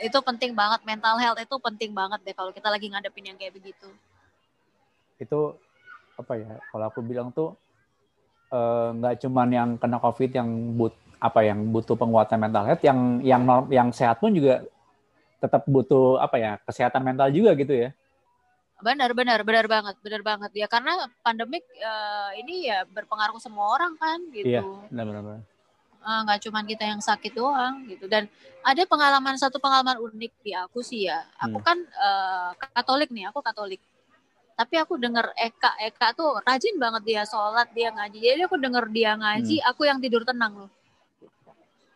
Itu penting banget. Mental health itu penting banget deh kalau kita lagi ngadepin yang kayak begitu. Itu apa ya? Kalau aku bilang tuh eh, nggak cuman yang kena covid yang but apa yang butuh penguatan mental health yang yang norm, yang sehat pun juga tetap butuh apa ya kesehatan mental juga gitu ya. Benar benar benar banget benar banget. Ya karena pandemik eh, ini ya berpengaruh ke semua orang kan gitu. Iya. benar-benar Ah, nggak cuman kita yang sakit doang gitu. Dan ada pengalaman satu pengalaman unik di aku sih ya. Aku Hmm. kan eh, Katolik nih aku Katolik. Tapi aku denger Eka Eka tuh rajin banget dia sholat dia ngaji. Jadi aku denger dia ngaji aku yang tidur tenang loh.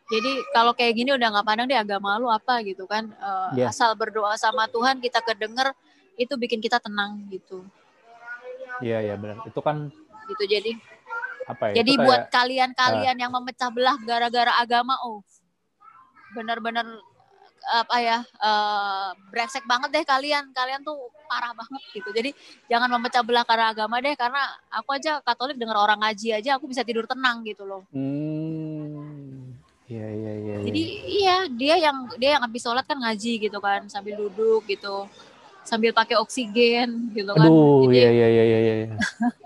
Jadi kalau kayak gini udah nggak pandang deh agama lu apa gitu kan. Eh, Iya. asal berdoa sama Tuhan kita kedenger itu bikin kita tenang gitu. Iya iya benar. Itu kan gitu jadi apa ya jadi itu buat kayak- kalian-kalian yang memecah belah gara-gara agama oh benar-benar apa ya eh, brengsek banget deh kalian. Kalian tuh parah banget gitu. Jadi jangan memecah belah karena agama deh karena aku aja Katolik dengar orang ngaji aja aku bisa tidur tenang gitu loh. Hmm iya iya iya iya. jadi iya dia yang dia yang habis sholat kan ngaji gitu kan sambil duduk gitu sambil pakai oksigen gitu kan. Aduh jadi iya iya iya iya.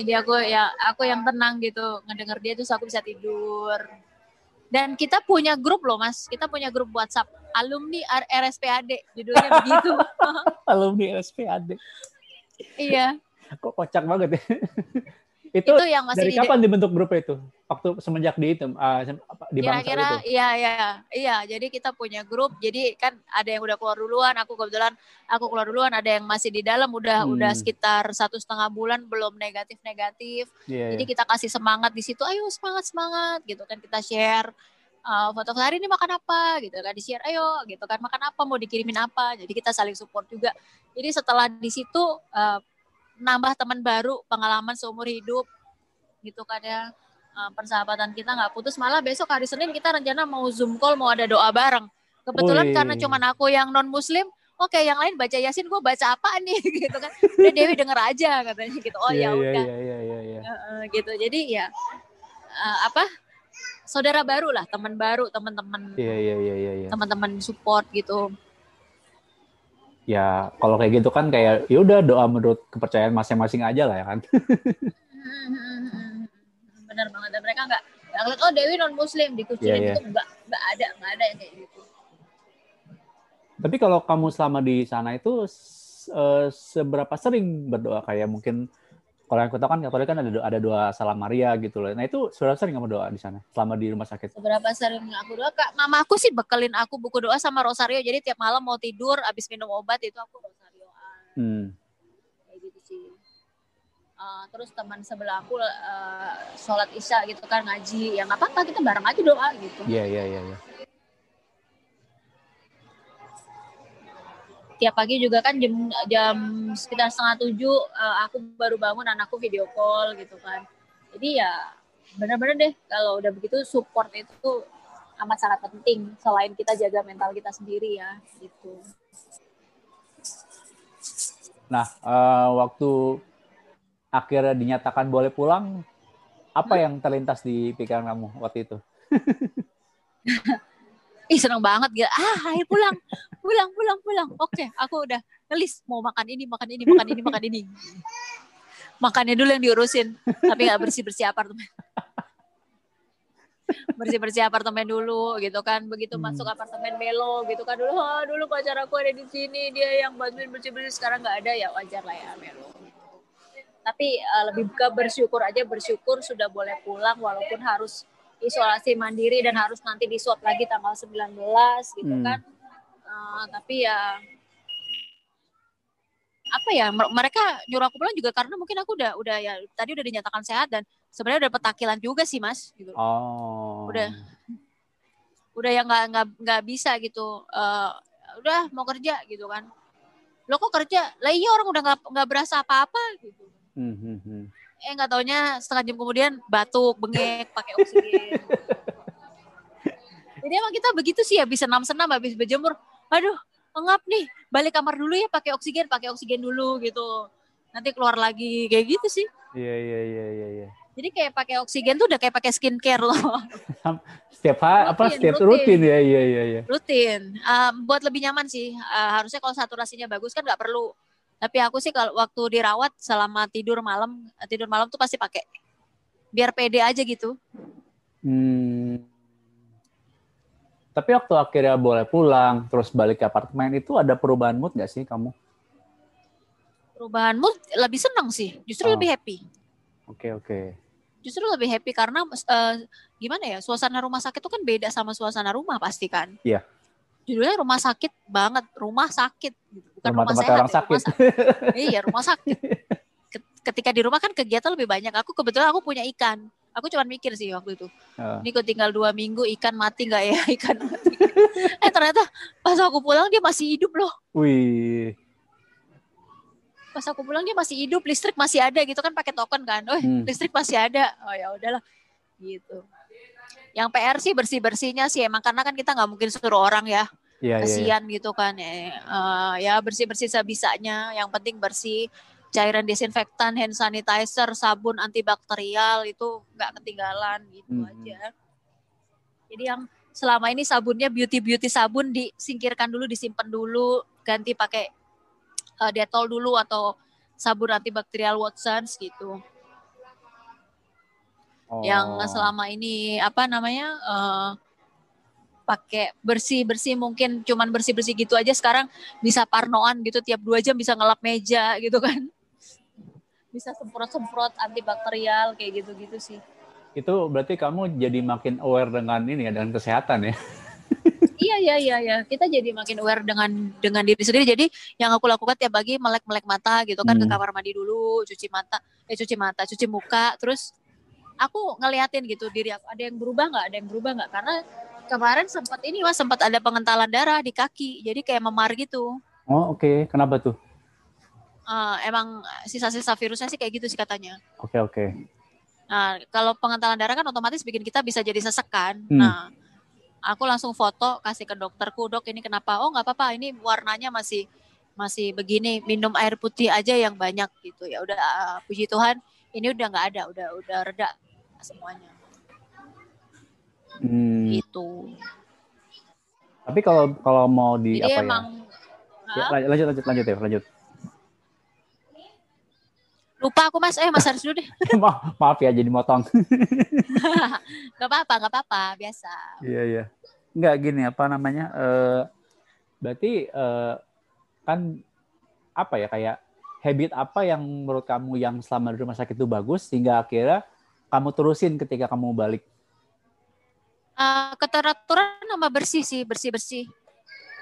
jadi aku ya aku yang tenang gitu ngedenger dia terus aku bisa tidur. Dan kita punya grup loh mas. Kita punya grup WhatsApp. Alumni RSPAD judulnya begitu. Alumni RSPAD iya. Kok kocak banget ya itu, itu yang masih dari di- kapan dibentuk grupnya itu? Waktu semenjak di itu apa, di kira-kira itu? iya iya. Iya jadi kita punya grup. Jadi kan ada yang udah keluar duluan. Aku kebetulan aku keluar duluan. Ada yang masih di dalam. Udah Hmm. udah sekitar satu setengah bulan belum negatif negatif Iya, Jadi iya. kita kasih semangat di situ, ayo semangat semangat gitu kan. Kita share uh, foto hari ini makan apa gitu kan. Di share, ayo gitu kan. Makan apa? Mau dikirimin apa, jadi kita saling support juga. Jadi setelah di situ uh, nambah teman baru, pengalaman seumur hidup gitu ya. Uh, persahabatan kita nggak putus malah besok hari Senin kita rencana mau zoom call mau ada doa bareng. Kebetulan karena cuman aku yang non muslim oke yang lain baca yasin gue baca apa nih? Gitu kan. Udah Dewi denger aja katanya gitu. Oh Iya, ya iya, udah. iya iya iya iya. Heeh, gitu. Jadi ya eh, apa saudara baru lah teman baru teman-teman iya iya iya iya iya. teman-teman support gitu ya kalau kayak gitu kan kayak ya udah doa menurut kepercayaan masing-masing aja lah ya kan. Bener banget dan mereka nggak nggak ngeliat oh Dewi non Muslim dikucilin Iya, iya. itu nggak nggak ada nggak ada yang kayak gitu. Tapi kalau kamu selama di sana itu eh, seberapa sering berdoa kayak mungkin kalau yang aku tahu kan Katolik kan ada doa, ada doa salam Maria gitu loh. Nah itu seberapa sering kamu doa di sana selama di rumah sakit? Seberapa sering aku doa kak mama aku sih bekelin aku buku doa sama rosario jadi tiap malam mau tidur abis minum obat itu aku rosarioan Hmm. kayak gitu sih. Uh, terus teman sebelah aku uh, sholat isya gitu kan ngaji ya nggak apa-apa kita bareng aja doa gitu Iya iya iya. iya. Tiap pagi juga kan jam jam sekitar setengah tujuh uh, aku baru bangun anakku video call gitu kan jadi ya benar-benar deh kalau udah begitu support itu amat sangat penting selain kita jaga mental kita sendiri ya gitu Nah eh, waktu akhirnya dinyatakan boleh pulang, apa Hmm? yang terlintas di pikiran kamu waktu itu? ih seneng banget gitu. Ah ayo pulang. Pulang pulang pulang. Oke aku udah ngelis mau makan ini makan ini makan ini makan ini. Makannya dulu yang diurusin tapi nggak bersih bersih apartemen. Bersih bersih apartemen dulu gitu kan. Begitu Hmm. masuk apartemen melo gitu kan. Dulu oh, dulu pacar aku ada di sini dia yang bantuin bersih bersih sekarang nggak ada. Ya wajar lah ya melo. Tapi eh, lebih ke bersyukur aja. Bersyukur sudah boleh pulang walaupun harus isolasi mandiri dan harus nanti di swab lagi tanggal 19 gitu Hmm. kan Eh, tapi ya apa ya mer- mereka nyuruh aku pulang juga karena mungkin aku udah udah ya tadi udah dinyatakan sehat dan sebenarnya udah petakilan juga sih mas gitu Oh. Udah. udah yang nggak nggak nggak bisa gitu Eh, udah mau kerja gitu kan lo kok kerja lah iya orang udah nggak nggak berasa apa-apa gitu Hmm, hmm, hmm. Eh nggak taunya setengah jam kemudian batuk bengek pakai oksigen jadi emang kita begitu sih habis senam senam habis berjemur aduh ngap nih balik kamar dulu ya pakai oksigen pakai oksigen dulu gitu nanti keluar lagi kayak gitu sih Iya iya iya iya. iya. jadi kayak pakai oksigen tuh udah kayak pakai skincare loh Setiap hari apa setiap rutin. rutin ya iya iya iya. rutin Um, buat lebih nyaman sih Uh, harusnya kalau saturasinya bagus kan nggak perlu tapi aku sih kalau waktu dirawat selama tidur malam tidur malam tuh pasti pakai biar pede aja gitu Hmm. Tapi waktu akhirnya boleh pulang, terus balik ke apartemen itu ada perubahan mood nggak sih kamu? perubahan mood lebih senang sih justru Oh. lebih happy Oke oke. justru lebih happy karena eh, gimana ya suasana rumah sakit itu kan beda sama suasana rumah pasti kan Iya. Judulnya rumah sakit banget rumah sakit gitu. bukan Rumah rumah, sehat orang ya, sakit. rumah sakit. Iya rumah sakit. Ket- ketika di rumah kan kegiatan lebih banyak. Aku kebetulan aku punya ikan. Aku cuma mikir sih waktu itu Ah. ini kok tinggal dua minggu ikan mati nggak ya? Ikan mati. Eh ternyata pas aku pulang dia masih hidup loh. Wih. pas aku pulang dia masih hidup listrik masih ada gitu kan pakai token kan. Oh Hmm. listrik masih ada. Oh ya udahlah gitu. Yang PR sih bersih bersihnya sih emang karena kan kita nggak mungkin suruh orang ya Iya iya. iya. kasihan gitu kan ya, Eh, ya bersih bersih sebisanya yang penting bersih cairan desinfektan hand sanitizer sabun antibakterial itu nggak ketinggalan gitu Mhm. aja jadi yang selama ini sabunnya beauty beauty sabun disingkirkan dulu disimpan dulu ganti pakai eh, detol dulu atau sabun antibakterial Watsons gitu Oh. yang selama ini apa namanya eh, pakai bersih bersih mungkin cuman bersih bersih gitu aja sekarang bisa parnoan gitu tiap dua jam bisa ngelap meja gitu kan. Bisa semprot semprot antibakterial kayak gitu gitu sih. Itu berarti kamu jadi makin aware dengan ini ya dengan kesehatan ya. iya iya iya iya. Kita jadi makin aware dengan dengan diri sendiri. Jadi yang aku lakukan tiap pagi melek melek mata gitu kan ke Hmm. kamar mandi dulu cuci mata eh cuci mata cuci muka. Terus aku ngeliatin gitu diri aku ada yang berubah nggak? Ada yang berubah nggak? Karena kemarin sempat ini mas sempat ada pengentalan darah di kaki jadi kayak memar gitu Oh oke. Kenapa tuh? Eh, emang sisa-sisa virusnya sih kayak gitu sih katanya Oke oke. Nah, kalau pengentalan darah kan otomatis bikin kita bisa jadi sesek kan. Hmm. Nah, aku langsung foto kasih ke dokterku, dok ini kenapa? Oh nggak apa-apa, ini warnanya masih masih begini. Minum air putih aja yang banyak gitu ya. Udah ah, puji Tuhan, ini udah nggak ada, udah udah reda semuanya. Hmm. Gitu. Tapi kalau kalau mau di Jadi apa emang Ya, lanjut lanjut lanjut ya, lanjut. Lupa aku mas, eh mas harus dulu deh. maaf, maaf ya jadi motong. gak apa-apa, gak apa-apa, biasa. Iya iya. Enggak gini apa namanya? Uh, berarti uh, kan apa ya kayak habit apa yang menurut kamu yang selama di rumah sakit itu bagus sehingga akhirnya kamu terusin ketika kamu balik? Uh, keteraturan sama bersih sih, bersih bersih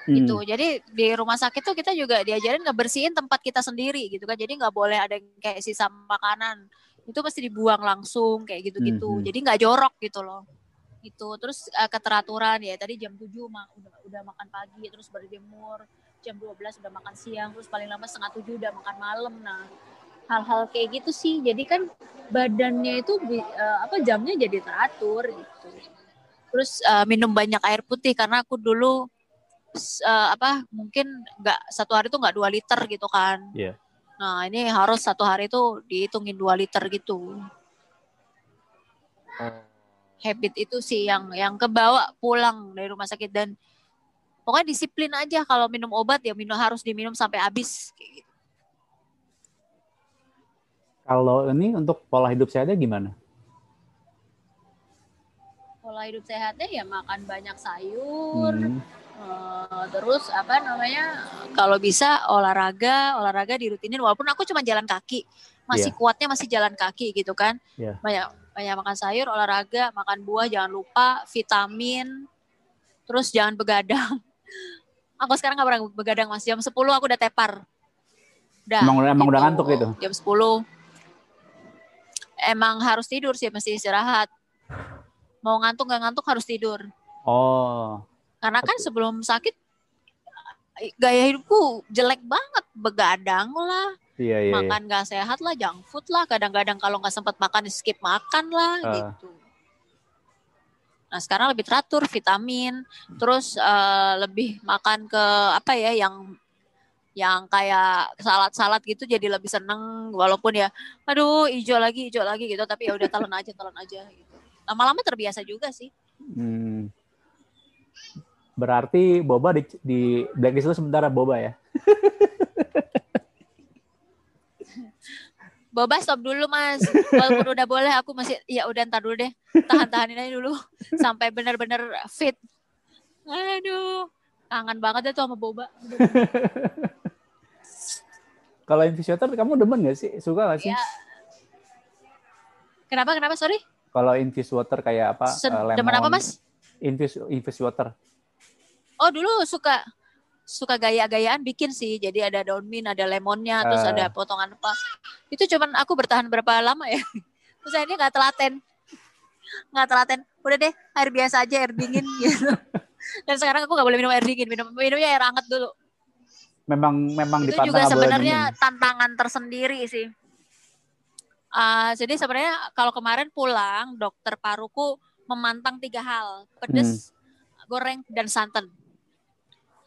hmm. gitu. Jadi di rumah sakit tuh kita juga diajarin ngebersihin tempat kita sendiri gitu kan. Jadi nggak boleh ada yang kayak sisa makanan itu pasti dibuang langsung kayak gitu-gitu. Hmm. Jadi nggak jorok gitu loh. Gitu. Terus uh, keteraturan ya tadi jam 7 ma udah udah makan pagi terus berjemur jam 12 udah makan siang terus paling lama setengah tujuh udah makan malam nah hal-hal kayak gitu sih jadi kan badannya itu uh, apa jamnya jadi teratur gitu terus uh, minum banyak air putih karena aku dulu uh, apa mungkin nggak satu hari itu nggak dua liter gitu kan. Yeah. Nah ini harus satu hari itu dihitungin dua liter gitu. Oh. Habit itu sih yang yang kebawa pulang dari rumah sakit dan pokoknya disiplin aja kalau minum obat ya minum harus diminum sampai habis. Gitu. Kalau ini untuk pola hidup sehatnya gimana? Pola hidup sehatnya ya makan banyak sayur, hmm Uh, terus apa namanya kalau bisa olahraga olahraga dirutinin walaupun aku cuma jalan kaki masih yeah. kuatnya masih jalan kaki gitu kan yeah. banyak banyak makan sayur olahraga makan buah jangan lupa vitamin terus jangan begadang aku sekarang nggak pernah begadang mas jam 10 aku udah tepar udah emang, gitu. emang udah gitu. ngantuk itu jam 10 emang harus tidur sih mesti istirahat mau ngantuk nggak ngantuk harus tidur oh karena kan sebelum sakit gaya hidupku jelek banget, begadang lah. Iya, iya, makan iya. gak sehat lah, junk food lah. Kadang-kadang kalau nggak sempat makan, skip makan lah uh. gitu. Nah sekarang lebih teratur, vitamin, terus uh, lebih makan ke apa ya yang yang kayak salad-salad gitu jadi lebih seneng walaupun ya aduh hijau lagi hijau lagi gitu tapi ya udah telan aja telan aja gitu lama-lama terbiasa juga sih hmm. Berarti Boba di, di blacklist lu sementara Boba ya? Boba stop dulu mas. Walaupun udah boleh aku masih ya udah ntar dulu deh. Tahan-tahanin aja dulu sampai benar-benar fit. Aduh, kangen banget deh tuh sama Boba. Kalau infuse water kamu demen gak sih? Suka gak sih? Ya. Kenapa? Kenapa? Sorry. Kalau infuse water kayak apa? Sen uh, lemon. Apa mas? Infuse infuse water oh dulu suka suka gaya-gayaan bikin sih. Jadi ada daun mint, ada lemonnya, terus uh. ada potongan apa. Itu cuman aku bertahan berapa lama ya. Terus akhirnya nggak telaten. Nggak telaten. Udah deh, air biasa aja, air dingin gitu. Dan sekarang aku nggak boleh minum air dingin, minum minumnya air hangat dulu. Memang memang itu juga sebenarnya tantangan tersendiri sih. Uh, jadi sebenarnya kalau kemarin pulang, dokter paruku memantang tiga hal, pedes, hmm. goreng, dan santan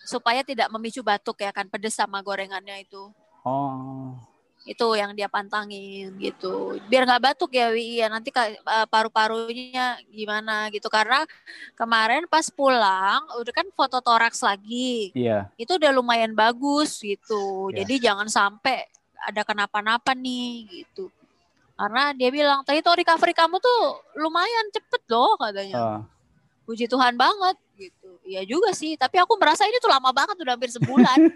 supaya tidak memicu batuk ya kan pedes sama gorengannya itu. Oh. Itu yang dia pantangin gitu. Biar nggak batuk ya Wi ya nanti uh, paru-parunya gimana gitu karena kemarin pas pulang udah kan foto toraks lagi. Iya. Yeah. Itu udah lumayan bagus gitu. Yeah. Jadi jangan sampai ada kenapa-napa nih gitu. Karena dia bilang tadi tuh recovery kamu tuh lumayan cepet loh katanya. Uh. Puji Tuhan banget gitu. Iya juga sih, tapi aku merasa ini tuh lama banget udah hampir sebulan.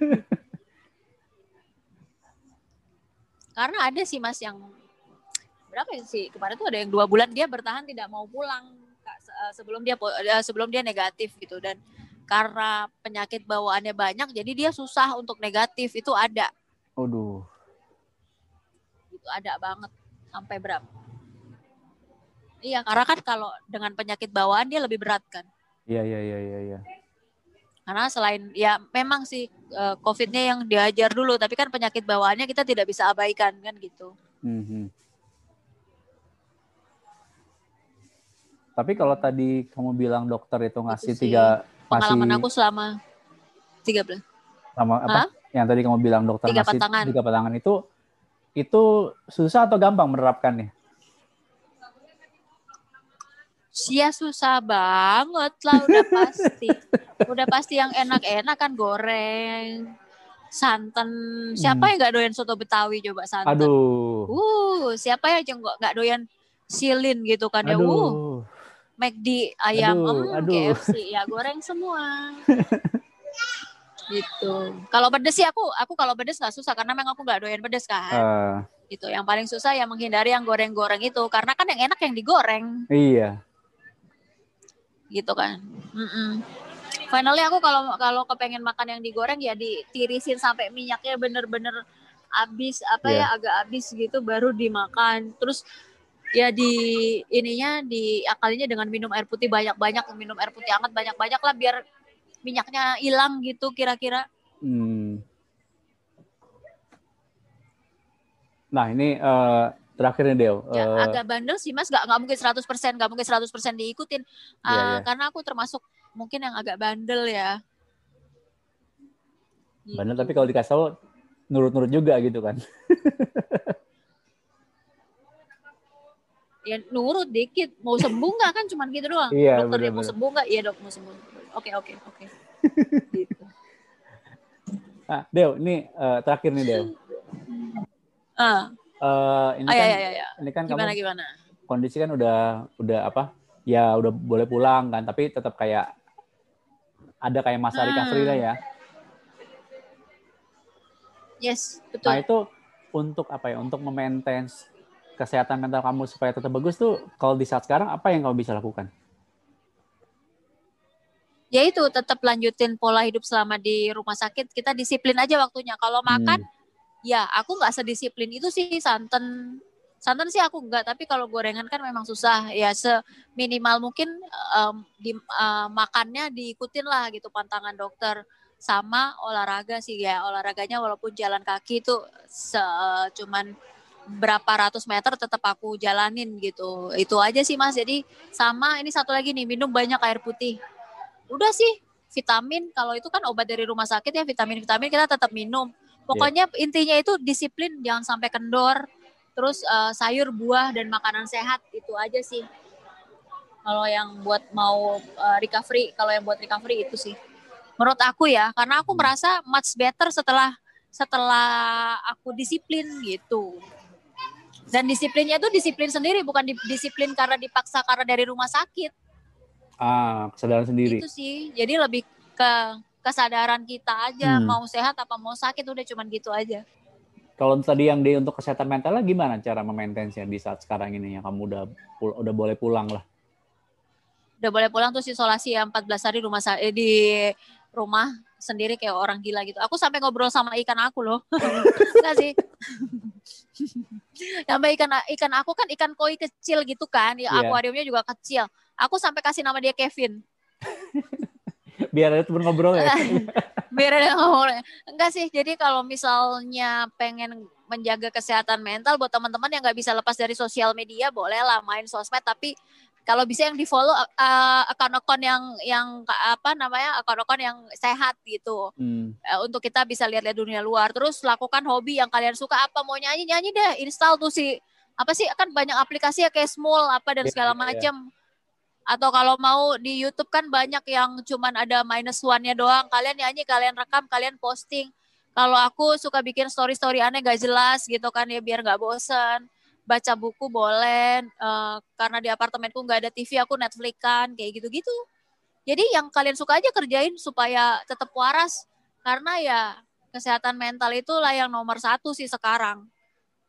Karena ada sih mas yang berapa ya sih kemarin tuh ada yang dua bulan dia bertahan tidak mau pulang eh, sebelum dia eh, sebelum dia negatif gitu dan karena penyakit bawaannya banyak jadi dia susah untuk negatif itu ada. Aduh. Itu ada banget sampai berapa? Iya karena kan kalau dengan penyakit bawaan dia lebih berat kan. Iya iya iya iya. Ya. Karena selain ya memang sih uh, COVID-nya yang diajar dulu, tapi kan penyakit bawaannya kita tidak bisa abaikan kan gitu. Mm-hmm. Tapi kalau tadi kamu bilang dokter itu ngasih itu tiga pengalaman ngasih, aku selama tiga bulan. Sama apa? Hah? Yang tadi kamu bilang dokter tiga ngasih patangan. tiga patangan itu itu susah atau gampang menerapkannya? Sia susah banget lah udah pasti. udah pasti yang enak-enak kan goreng. santan siapa yang nggak doyan soto betawi coba santan Aduh. uh siapa ya yang nggak doyan silin gitu kan ya uh. McD ayam Aduh, em, aduh. KFC ya goreng semua gitu. Kalau pedes sih aku aku kalau pedes nggak susah karena memang aku nggak doyan pedes kan. Eh, gitu. Yang paling susah ya menghindari yang goreng-goreng itu karena kan yang enak yang digoreng. Iya. gitu kan. Mm-mm. finally aku kalau kalau kepengen makan yang digoreng ya ditirisin sampai minyaknya bener-bener habis apa Iya. ya agak habis gitu baru dimakan. Terus ya di ininya diakalinya dengan minum air putih banyak-banyak minum air putih hangat banyak-banyak lah biar minyaknya hilang gitu kira-kira Hmm. Nah, ini eh, terakhir nih, Del. ya Eh, agak bandel sih mas nggak nggak mungkin 100% nggak mungkin 100% diikutin Iya, Ah, iya. karena aku termasuk mungkin yang agak bandel ya Gitu. tapi kalau dikasih tahu nurut-nurut juga gitu kan. ya nurut dikit mau sembuh nggak kan cuman gitu doang Iya, dokter dia mau sembuh nggak iya dok mau sembuh oke oke oke gitu Nah, Del, ini eh, terakhir nih, Del. ah Eh, ini ah, kan ya, ya, ya, ya. ini kan gimana kamu gimana kondisi kan udah udah apa? Ya udah boleh pulang kan, tapi tetap kayak ada kayak masa Hmm. recovery lah ya. yes Nah, betul itu untuk apa ya? Untuk memaintain kesehatan mental kamu supaya tetap bagus tuh kalau di saat sekarang apa yang kamu bisa lakukan? Ya itu tetap lanjutin pola hidup selama di rumah sakit. Kita disiplin aja waktunya. Kalau makan ya aku nggak sedisiplin itu sih. Santan santan sih aku nggak. Tapi kalau gorengan kan memang susah. Ya seminimal mungkin em, di eh, makannya diikutin lah gitu pantangan dokter. Sama olahraga sih ya. Olahraganya walaupun jalan kaki itu se cuman berapa ratus meter tetap aku jalanin gitu. Itu aja sih mas. Jadi sama ini satu lagi nih minum banyak air putih udah sih vitamin. Kalau itu kan obat dari rumah sakit ya vitamin vitamin kita tetap minum. Pokoknya intinya itu disiplin jangan sampai kendor. Terus eh, sayur buah dan makanan sehat itu aja sih. Kalau yang buat mau eh, recovery kalau yang buat recovery itu sih. Menurut aku ya karena aku merasa much better setelah setelah aku disiplin gitu. Dan disiplinnya itu disiplin sendiri bukan di- disiplin karena dipaksa karena dari rumah sakit Ah, kesadaran sendiri. itu sih jadi lebih ke kesadaran kita aja Hmm. mau sehat apa mau sakit udah cuman gitu aja Kalau tadi yang di untuk kesehatan mentalnya gimana cara memaintainnya di saat sekarang ini yang kamu udah udah boleh pulang lah? udah boleh pulang terus isolasi ya 14 hari rumah eh, di rumah sendiri kayak orang gila gitu aku sampai ngobrol sama ikan aku loh Nggak sih sama ikan ikan aku kan ikan koi kecil gitu kan ya Iya. akuariumnya juga kecil aku sampai kasih nama dia Kevin. Biar ada temen ngobrol ya. biar ada ngomong enggak sih jadi kalau misalnya pengen menjaga kesehatan mental buat teman-teman yang nggak bisa lepas dari sosial media boleh lah main sosmed tapi kalau bisa yang di follow akun-akun yang yang apa namanya akun-akun yang sehat gitu. Hmm. Eh, untuk kita bisa lihat-lihat dunia luar. Terus lakukan hobi yang kalian suka. Apa mau nyanyi nyanyi deh. Install tuh si apa sih kan banyak aplikasi ya kayak Small apa dan Iya, segala macam atau kalau mau di YouTube kan banyak yang cuman ada minus one-nya doang. Kalian nyanyi kalian rekam kalian posting. Kalau aku suka bikin story-story aneh gak jelas gitu kan ya biar nggak bosen. Baca buku boleh eh, karena di apartemenku nggak ada TV aku Netflix kan kayak gitu-gitu. Jadi yang kalian suka aja kerjain supaya tetap waras. Karena ya kesehatan mental itulah yang nomor satu sih sekarang.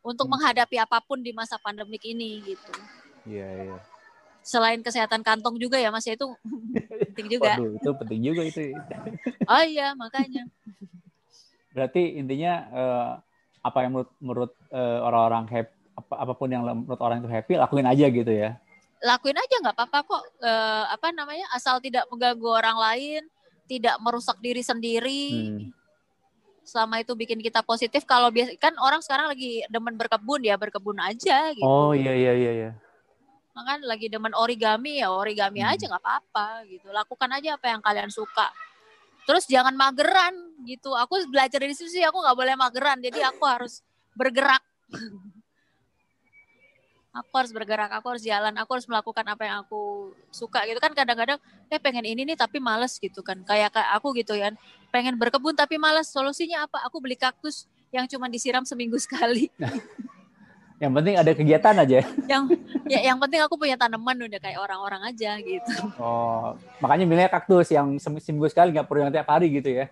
Untuk Hmm. menghadapi apa pun di masa pandemik ini gitu. Iya, iya. Selain kesehatan kantong juga ya mas ya itu penting juga Waduh, itu penting juga itu. oh iya makanya Berarti intinya eh, apa yang menurut menurut eh, orang-orang happy apa, apa pun yang menurut orang itu happy lakuin aja gitu ya. lakuin aja nggak apa-apa kok Eh, apa namanya asal tidak mengganggu orang lain tidak merusak diri sendiri Hmm. selama itu bikin kita positif kalau biasa kan orang sekarang lagi demen berkebun ya berkebun aja gitu Oh iya iya iya iya. Kan lagi demen origami ya origami Hmm. aja nggak apa-apa gitu. Lakukan aja apa yang kalian suka. Terus jangan mageran gitu. Aku belajar dari situ sih aku nggak boleh mageran. Jadi aku harus bergerak. Aku harus bergerak aku harus jalan aku harus melakukan apa yang aku suka gitu. Kan kadang-kadang eh pengen ini nih tapi males gitu kan. Kayak kayak aku gitu ya pengen berkebun tapi males. Solusinya apa? Aku beli kaktus yang cuma disiram seminggu sekali yang penting ada kegiatan aja yang ya yang penting aku punya tanaman udah kayak orang-orang aja gitu oh makanya milih kaktus yang seminggu sekali nggak perlu yang tiap hari gitu ya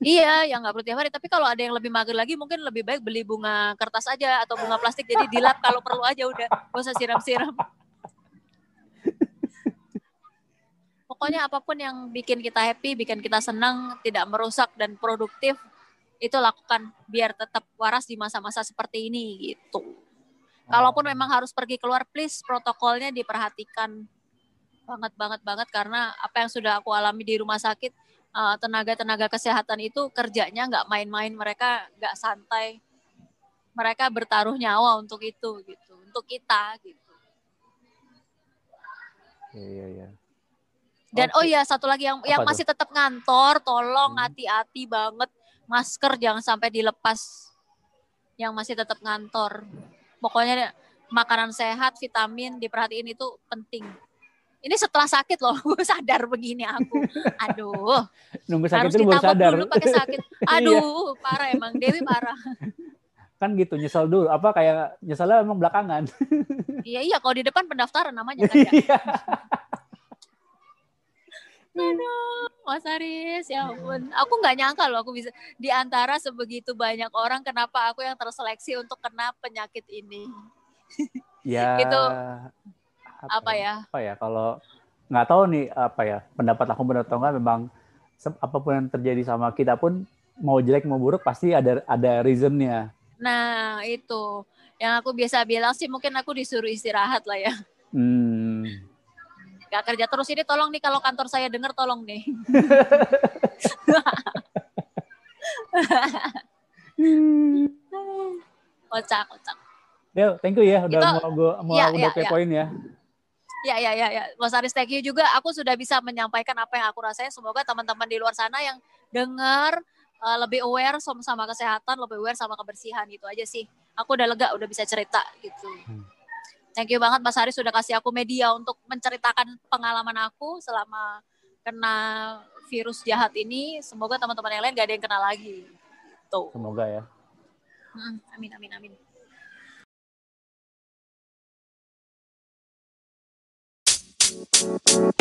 Iya, yang nggak perlu tiap hari. Tapi kalau ada yang lebih mager lagi, mungkin lebih baik beli bunga kertas aja atau bunga plastik. Jadi dilap kalau perlu aja udah, gak usah siram-siram. Pokoknya apa pun yang bikin kita happy, bikin kita senang, tidak merusak dan produktif, itu lakukan biar tetap waras di masa-masa seperti ini gitu. Kalaupun memang harus pergi keluar, please protokolnya diperhatikan banget banget banget karena apa yang sudah aku alami di rumah sakit uh, tenaga-tenaga kesehatan itu kerjanya nggak main-main, mereka nggak santai, mereka bertaruh nyawa untuk itu gitu, untuk kita gitu. Iya iya. iya. Dan oh ya satu lagi yang yang masih tetap ngantor, tolong hmm. hati-hati hmm. banget masker jangan sampai dilepas. Yang masih tetap ngantor. Pokoknya makanan sehat, vitamin diperhatiin itu penting. Ini setelah sakit loh, gue sadar begini aku. Aduh. Nunggu sakit itu baru sadar. dulu pakai sakit. Iya. Aduh, parah emang Dewi parah. Kan gitu, nyesel dulu. Apa kayak nyeselnya emang belakangan. iya, iya, kalau di depan pendaftaran namanya kan ya. Iya. Aduh, Mas Aris, ya ampun. Aku nggak nyangka loh aku bisa di antara sebegitu banyak orang kenapa aku yang terseleksi untuk kena penyakit ini. Ya. itu apa, apa ya? Apa ya kalau nggak tahu nih apa ya pendapat aku benar atau enggak memang apa pun yang terjadi sama kita pun mau jelek mau buruk pasti ada ada reasonnya. Nah itu yang aku biasa bilang sih mungkin aku disuruh istirahat lah ya. Hmm. Gak kerja terus ini tolong nih kalau kantor saya dengar tolong nih. kocak kocak. Yo, thank you ya udah itu, mau gue mau ya, udah ya, poin ya. Ya, ya, ya, ya. Mas Aris, thank you juga. Aku sudah bisa menyampaikan apa yang aku rasain. Semoga teman-teman di luar sana yang dengar uh, lebih aware sama, sama kesehatan, lebih aware sama kebersihan gitu aja sih. Aku udah lega, udah bisa cerita gitu. Hmm. Thank you banget Mas Haris sudah kasih aku media untuk menceritakan pengalaman aku selama kena virus jahat ini. Semoga teman-teman yang lain gak ada yang kena lagi. Tuh. Semoga ya. Amin, amin, amin. You.